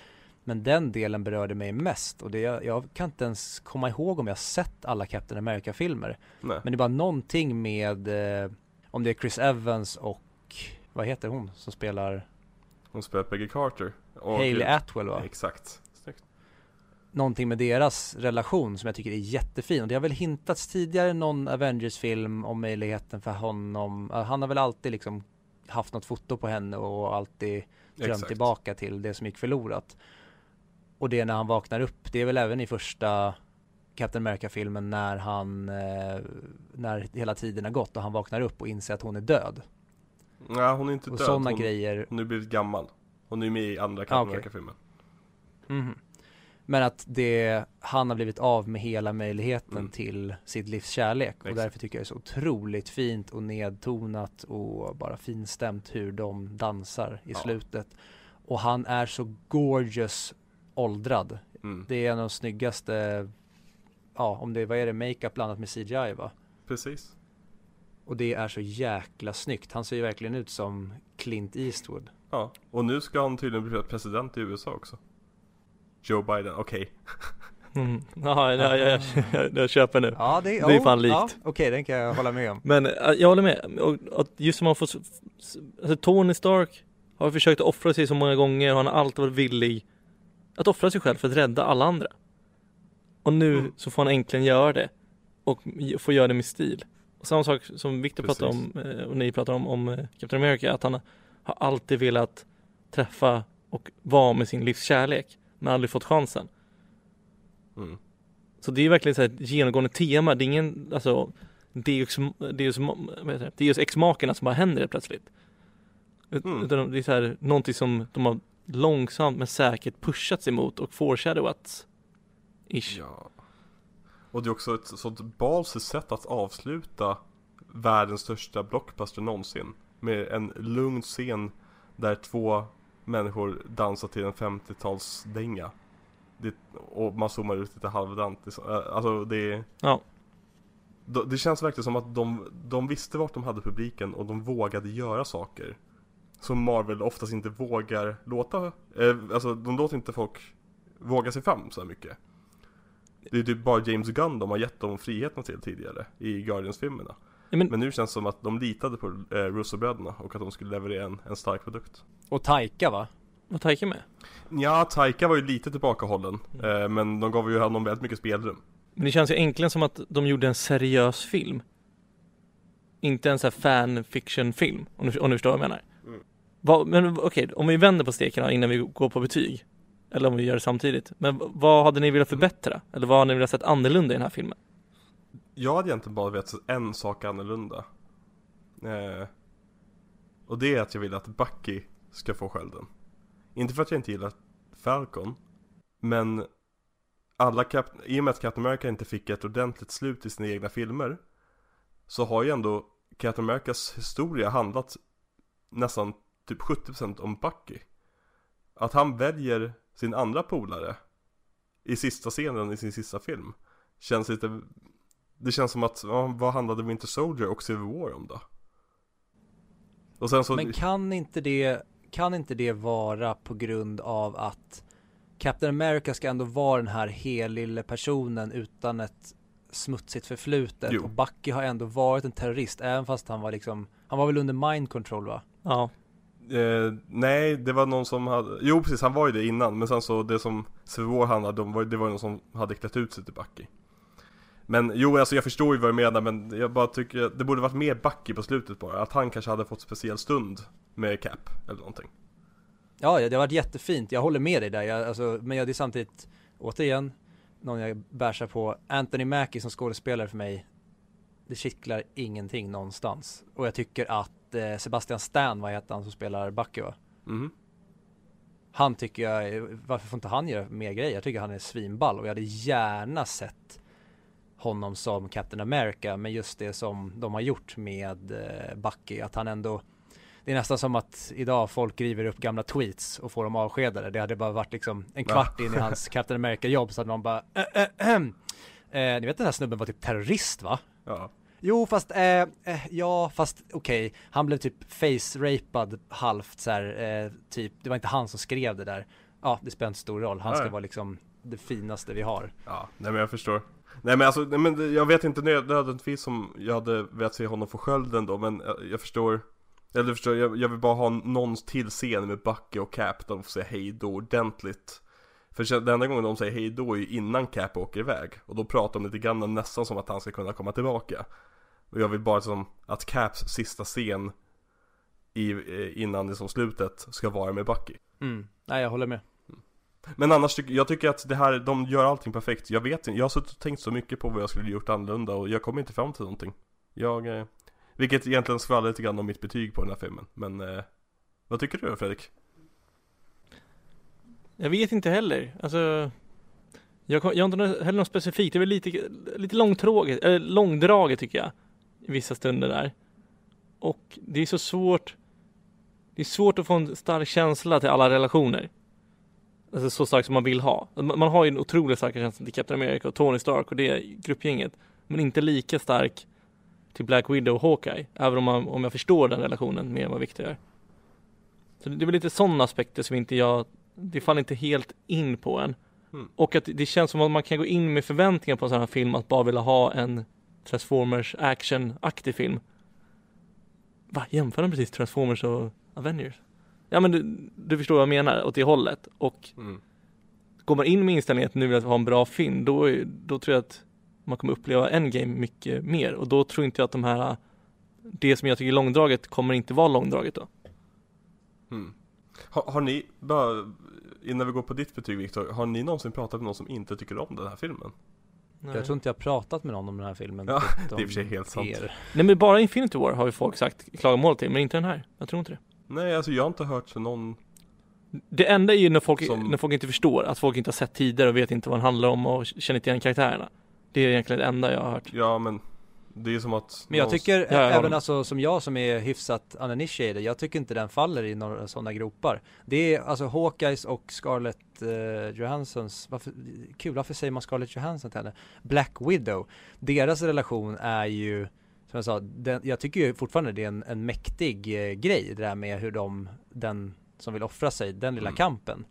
Men den delen berörde mig mest och det, jag, jag kan inte ens komma ihåg om jag sett alla Captain America-filmer. Nej. Men det bara någonting med, eh, om det är Chris Evans och, vad heter hon som spelar Hon spelar Peggy Carter. Och, Hailey Atwell va? Exakt. Snyggt. någonting med deras relation som jag tycker är jättefin. Och det har väl hintats tidigare någon Avengers-film om möjligheten för honom. Han har väl alltid liksom haft något foto på henne och alltid drömt Exakt. tillbaka till det som gick förlorat. Och det är när han vaknar upp. Det är väl även i första Captain America-filmen när han, eh, när hela tiden har gått och han vaknar upp och inser att hon är död. Nej hon är inte Och död. sådana hon, grejer. hon är blivit gammal. Hon är med i andra Ah, Captain okej. America-filmen. Mhm. Men att det, han har blivit av med hela möjligheten Mm. till sitt livs kärlek och Exakt. därför tycker jag det är så otroligt fint och nedtonat och bara finstämt hur de dansar i Ja. slutet. Och han är så gorgeous åldrad. Mm. Det är en av de snyggaste, ja om det, vad är det, makeup blandat med CGI va? Precis. Och det är så jäkla snyggt. Han ser ju verkligen ut som Clint Eastwood. Ja. Och nu ska han tydligen bli president i USA också. Joe Biden, okej. Mm. Ja, ja, ja, jag, jag köper nu. Ja det, Det är fan likt. Ja, Okej, den kan jag hålla med om. Men jag håller med. Och, just som man får, alltså Tony Stark har försökt offra sig så många gånger och han har alltid varit villig att offra sig själv för att rädda alla andra. Och nu Mm. så får han äntligen göra det. Och får göra det med stil. Och samma sak som Victor pratar om, Precis. eh, och ni pratar om, om eh, Captain America, att han har alltid velat träffa och vara med sin livs kärlek, men aldrig fått chansen. Mm. Så det är verkligen så här ett genomgående tema, det är ingen, alltså Deus, Deus, det? Deus ex-makerna som bara händer helt plötsligt. Mm. Utan det är så här, någonting som de har långsamt men säkert pushats emot och foreshadowats. Ish. Ja. Och det är också ett sånt balsigt sätt att avsluta världens största blockbuster någonsin. Med en lugn scen där två människor dansar till en 50-talsdänga. Det, och man zoomar ut lite halvdant. Äh, Alltså det Ja. Det känns verkligen som att de, de visste vart de hade publiken och de vågade göra saker. Som Marvel oftast inte vågar låta, eh, alltså de låter inte folk våga sig fram så här mycket. Det är typ bara James Gunn de har gett dem friheten till tidigare i Guardians-filmerna. Ja, men, Men nu känns det som att de litade på eh, Russo-bröderna och att de skulle leverera en, en stark produkt. Och Taika va? vad Taika med? Ja, Taika var ju lite tillbakahållen, eh, men de gav ju honom väldigt mycket spelrum. Men det känns ju äntligen som att de gjorde en seriös film. Inte en sån här fanfiction-film, om du, om du förstår vad jag menar. Mm. Vad, men okej, om vi vänder på steken då, innan vi går på betyg. Eller om vi gör det samtidigt. Men vad hade ni velat förbättra? Eller vad hade ni velat sett annorlunda i den här filmen? Jag hade egentligen bara velat en sak annorlunda. Eh, och det är att jag vill att Bucky ska få skölden. Inte för att jag inte gillar Falcon, men alla Cap- i och med att Captain America inte fick ett ordentligt slut i sina egna filmer så har ju ändå Captain Americas historia handlat nästan typ 70% om Bucky. Att han väljer sin andra polare i sista scenen i sin sista film känns lite det känns som att, ja, vad handlade Winter Soldier och Civil War om då? Och sen så, Men kan inte det, kan inte det vara på grund av att Captain America ska ändå vara den här helylle personen utan ett smutsigt förflutet Jo. och Bucky har ändå varit en terrorist även fast han var liksom, han var väl under mind control va? Ja, eh, nej det var någon som hade, jo precis han var ju det innan men sen så det som Civil War handlade om, var, det var någon som hade klätt ut sig till Bucky Men jo alltså jag förstår ju vad du menar men jag bara tycker, det borde varit mer Bucky på slutet bara, att han kanske hade fått speciell stund med Cap eller någonting Ja, det har varit jättefint, jag håller med dig där, jag, alltså, men jag, det är samtidigt, återigen, någon jag bärsar på, Anthony Mackie som skådespelare för mig, det kittlar ingenting någonstans. Och jag tycker att eh, Sebastian Stan, vad heter han som spelar Bucky va? Mhm Han tycker jag, varför får inte han göra mer grejer? Jag tycker han är svinball och jag hade gärna sett honom som Captain America, men just det som de har gjort med eh, Bucky, att han ändå det är nästan som att idag folk river upp gamla tweets och får dem avskedade. Det hade bara varit liksom en kvart in i hans Captain America-jobb så hade någon bara äh, äh, äh. Ni vet den här snubben var typ terrorist va? Ja, Jo fast, eh, ja fast okej, han blev typ face-rapad halvt så här, typ, det var inte han som skrev det där. Ja, det spelar inte stor roll, han ska Nej. vara liksom det finaste vi har. ja, nej men jag förstår Nej men alltså, nej, men jag vet inte nödvändigtvis om jag hade velat se honom få skölden då men jag, jag förstår Eller du förstår, jag, jag vill bara ha någon till scen med Bucky och Cap där de får säga hej då ordentligt För den enda gången de säger hej då är ju innan Cap åker iväg Och då pratar de lite grann nästan som att han ska kunna komma tillbaka Och jag vill bara som att Caps sista scen i, eh, innan det som slutet ska vara med Bucky Mm. Nej jag håller med. Men annars tycker jag tycker att det här, de gör allting perfekt Jag vet inte, jag har suttit och tänkt så mycket på vad jag skulle gjort annorlunda och jag kommer inte fram till någonting Jag, eh, vilket egentligen skvallrar lite grann om mitt betyg på den här filmen Men, eh, vad tycker du Fredrik? jag vet inte heller. Alltså, jag, kom- jag har inte heller något specifikt. Det är väl lite, lite långtråkigt, eller långdraget tycker jag. I vissa stunder där. Och det är så svårt. Det är svårt att få en stark känsla till alla relationer. Alltså så stark som man vill ha. Man har ju en otroligt stark känsla till Captain America och Tony Stark och det gruppgänget. Men inte lika stark till Black Widow och Hawkeye. Även om, man, om jag förstår den relationen mer än vad Victor gör. Så det är väl lite sådana aspekter som inte jag, det faller inte helt in på en. Mm. Och att det känns som att man kan gå in med förväntningar på en sån här film att bara vilja ha en Transformers action-aktig film. Va? Jämför de precis Transformers och Avengers? Ja men du, du förstår vad jag menar, åt det hållet. Och Mm. går man in med inställningen att nu vill jag ha en bra film, då, då tror jag att man kommer uppleva Endgame mycket mer och då tror inte jag att de här det som jag tycker är långdraget kommer inte vara långdraget då. Mm. Har, har ni, bara innan vi går på ditt betyg Viktor, har ni någonsin pratat med någon som inte tycker om den här filmen? Jag tror inte jag har pratat med någon om den här filmen Ja, det är i och för sig helt sant. er. Nej men bara Infinity War har ju folk sagt klagomål till, men inte den här. Jag tror inte det. Nej, alltså jag har inte hört för någon Det enda är ju när folk, Som- när folk inte förstår, att folk inte har sett tidigare och vet inte vad den handlar om och känner inte igen karaktärerna. Det är egentligen det enda jag har hört. Ja men Det är som att Men jag någon- tycker Ja, jag även alltså som jag som är hyfsat uninitiated, jag tycker inte den faller i några sådana gropar. Det är alltså Hawkeyes och Scarlett eh, Johanssons, varför, kul varför säger man Scarlett Johansson till henne? Black Widow, deras relation är ju som jag sa, den, jag tycker ju fortfarande det är en, en mäktig eh, grej det där med hur de, den som vill offra sig, den lilla Mm. kampen.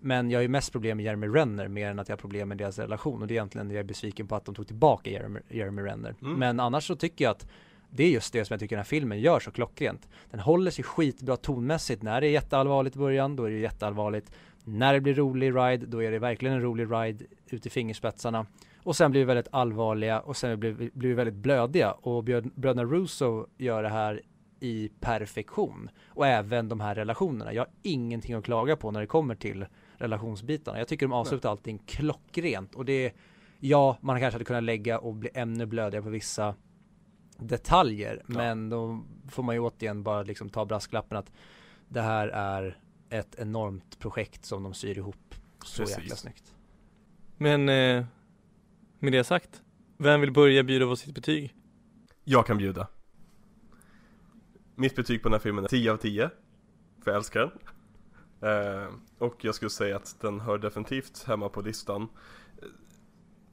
Men jag har ju mest problem med Jeremy Renner mer än att jag har problem med deras relation och det är egentligen jag är besviken på att de tog tillbaka Jeremy, Jeremy Renner. Mm. Men annars så tycker jag att det är just det som jag tycker den här filmen gör så klockrent. Den håller sig skitbra tonmässigt. När det är jätteallvarligt i början, då är det jätteallvarligt. När det blir rolig ride, då är det verkligen en rolig ride ut i fingerspetsarna. Och sen blir vi väldigt allvarliga och sen blir blir vi väldigt blödiga. Och bröderna Russo gör det här i perfektion. Och även de här relationerna. Jag har ingenting att klaga på när det kommer till relationsbitarna. Jag tycker de avslutar allting klockrent. Och det är, ja, man kanske hade kunnat lägga och bli ännu blödigare på vissa detaljer. Ja. Men då får man ju återigen bara liksom ta brasklappen att det här är ett enormt projekt som de syr ihop så Precis. jäkla snyggt. Men eh, med det sagt, vem vill börja bjuda på sitt betyg? Jag kan bjuda. Mitt betyg på den här filmen är 10 av 10 För jag älskar den. Eh, Och jag skulle säga att den hör definitivt hemma på listan.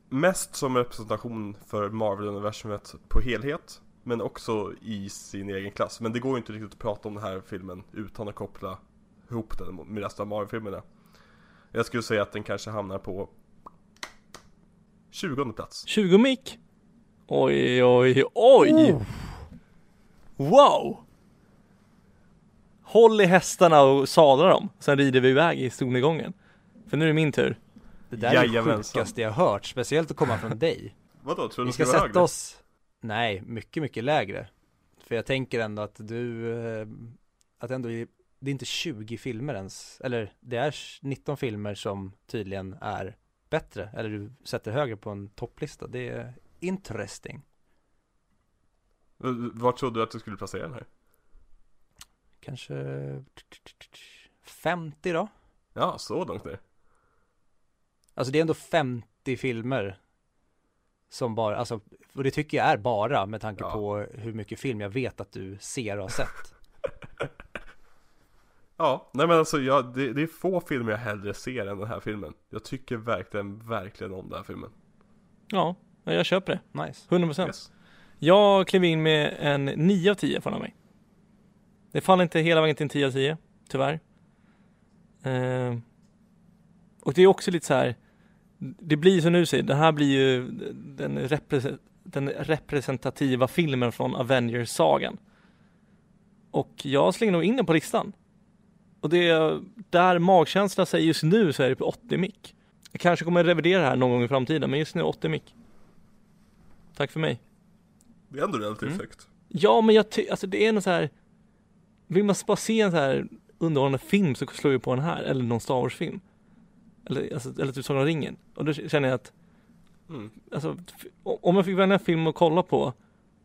Mest som representation för Marvel-universumet på helhet Men också i sin egen klass. Men det går ju inte riktigt att prata om den här filmen utan att koppla ihop den med resten av Marvel-filmerna. Jag skulle säga att den kanske hamnar på 20 plats 20 mick? Oj, oj, oj! Wow! Håll i hästarna och sadla dem, sen rider vi iväg i solnedgången. För nu är det min tur. Det där är det Jajamensan. sjukaste jag hört, speciellt att komma från dig. Vadå, tror du Vi ska sätta högre? oss, nej, mycket, mycket lägre. För jag tänker ändå att du, eh, att ändå, det är inte 20 filmer ens, eller det är 19 filmer som tydligen är bättre, eller du sätter högre på en topplista. Det är interesting. V- Var trodde du att du skulle placera den här? Kanske 50 då? Ja, så långt ner. Alltså det är ändå 50 filmer som bara, alltså, och det tycker jag är bara med tanke Ja. på hur mycket film jag vet att du ser och har sett. Ja, nej men alltså jag, det, det är få filmer jag hellre ser än den här filmen. Jag tycker verkligen, verkligen om den här filmen. Ja, jag köper det. Nice. 100%. Yes. Jag klev in med en 9 av 10 från mig. Det faller inte hela vägen till en 10 av 10, tyvärr. Eh, och det är också lite så här. Det blir som du säger, det här blir ju den, repre- den representativa filmen från Avengers-sagan. Och jag slänger nog in den på listan. Och det är där magkänslan säger just nu så är det på 80 mick. Jag kanske kommer revidera det här någon gång i framtiden, men just nu 80 mick. Tack för mig. Det är ändå relativt Mm. högt. Ja, men jag tycker, alltså det är något så här. Vill man bara se en så här underhållande film så slår vi på den här, eller någon Star Wars-film. Eller, alltså, eller typ Sagan om ringen. Och då känner jag att, Mm. alltså, om jag fick välja en film att kolla på,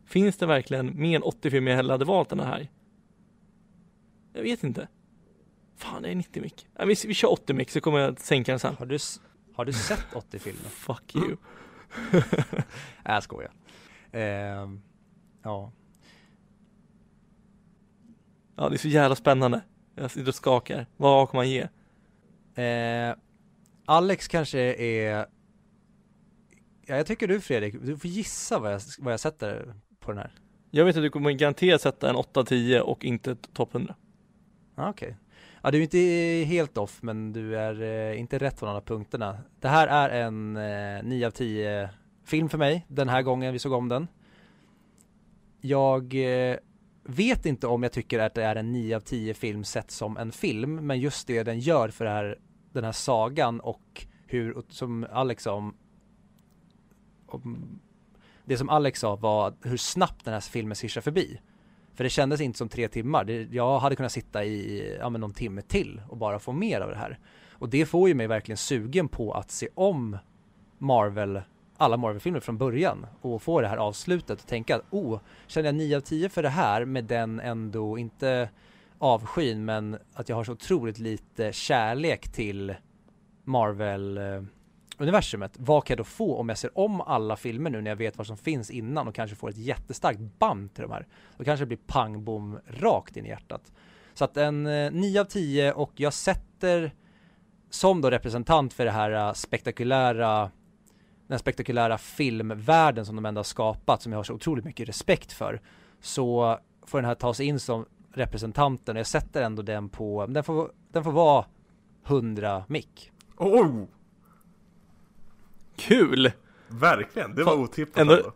finns det verkligen mer än 80 filmer jag hellre hade valt än den här? Jag vet inte. Fan, det är 90 mick. Ja, vi, vi kör 80 mick så kommer jag sänka den sen. Har du, har du sett 80 filmer? Fuck you. Nej jag skojar. Ehm, ja. Ja, det är så jävla spännande. Jag sitter och skakar. Vad kommer man ge? Eh, Alex kanske är Ja jag tycker du Fredrik, du får gissa vad jag, vad jag sätter på den här. Jag vet att du kommer garanterat sätta en 8-10 och inte topp 100. Ah, Okej. Ja du är inte helt off men du är eh, inte rätt på några punkterna. Det här är en eh, 9 av 10 eh, film för mig den här gången vi såg om den. Jag eh, vet inte om jag tycker att det är en 9 av 10 film sett som en film men just det den gör för det här, den här sagan och hur, som Alex sa om, om det som Alex sa var hur snabbt den här filmen svischar förbi. För det kändes inte som tre timmar. Det, jag hade kunnat sitta i ja, men någon timme till och bara få mer av det här. Och det får ju mig verkligen sugen på att se om Marvel, alla Marvel-filmer från början och få det här avslutet och tänka att oh, känner jag 9 av 10 för det här med den ändå, inte avskyn, men att jag har så otroligt lite kärlek till Marvel eh, universumet. Vad kan jag då få om jag ser om alla filmer nu när jag vet vad som finns innan och kanske får ett jättestarkt band till de här. Då kanske det blir pang bom rakt in i hjärtat. Så att en eh, 9 av 10 och jag sätter som då representant för det här eh, spektakulära den spektakulära filmvärlden som de ändå har skapat som jag har så otroligt mycket respekt för så får den här ta sig in som representanten och jag sätter ändå den på, den får, den får vara 100 mick. Oh! Kul! Verkligen, det var otippat ändå- ändå.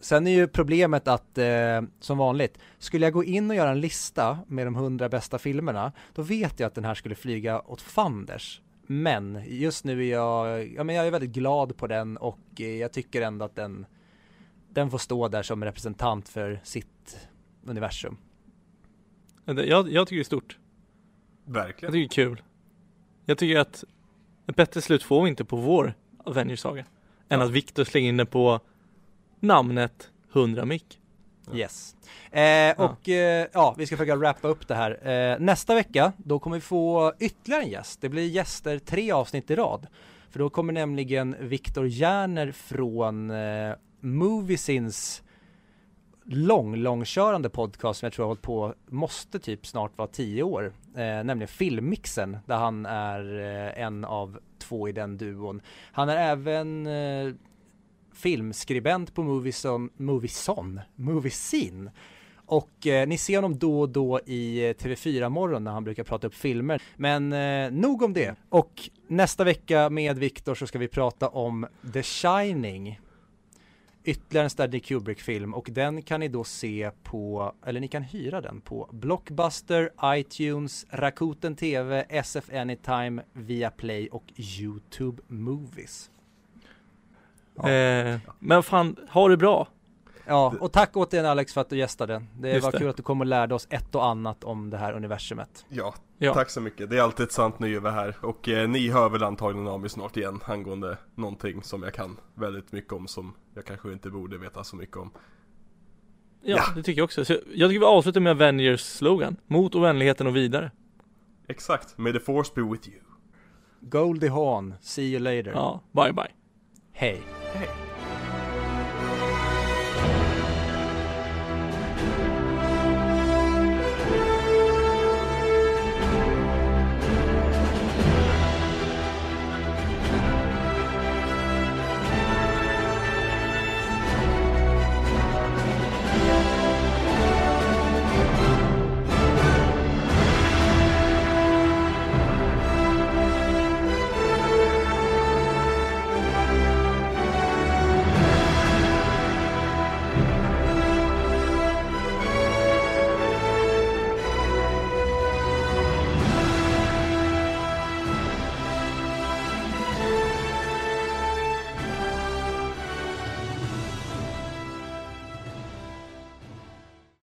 Sen är ju problemet att, eh, som vanligt, skulle jag gå in och göra en lista med de 100 bästa filmerna, då vet jag att den här skulle flyga åt fanders. Men just nu är jag, ja men jag är väldigt glad på den och eh, jag tycker ändå att den, den får stå där som representant för sitt universum. Jag, jag tycker det är stort. Jag Verkligen. tycker det är kul. Jag tycker att ett bättre slut får vi inte på vår Avengers-saga. Än Ja. att Victor slänger in det på namnet 100 mick. Yes. Eh, och eh, ja, vi ska försöka wrappa upp det här. Eh, nästa vecka, då kommer vi få ytterligare en gäst. Det blir gäster tre avsnitt i rad. För då kommer nämligen Viktor Järner från eh, Moviesins lång, långkörande podcast som jag tror har hållit på, måste typ snart vara tio år, eh, nämligen Filmmixen, där han är eh, en av två i den duon. Han är även eh, filmskribent på Movieson, Movieson, Moviescene. Och eh, ni ser honom då och då i eh, TV4 morgon när han brukar prata upp filmer. Men eh, nog om det. Och nästa vecka med Viktor så ska vi prata om The Shining. Ytterligare en Stanley Kubrick-film och den kan ni då se på, eller ni kan hyra den på Blockbuster, iTunes, Rakuten TV, SF Anytime, Viaplay och YouTube Movies. Ja. Eh, men fan, ha det bra. Ja, och tack återigen Alex för att du gästade. Det Just var det. kul att du kom och lärde oss ett och annat om det här universumet. Ja, Ja. tack så mycket. Det är alltid ett sant nöje här. Och eh, ni hör väl antagligen av mig snart igen angående någonting som jag kan väldigt mycket om som jag kanske inte borde veta så mycket om. Ja, Ja. det tycker jag också. Så jag tycker vi avslutar med Avengers slogan. Mot ovänligheten och vidare. Exakt, may the force be with you. Goldie Hawn, see you later. Ja, bye bye. Hej. Hej.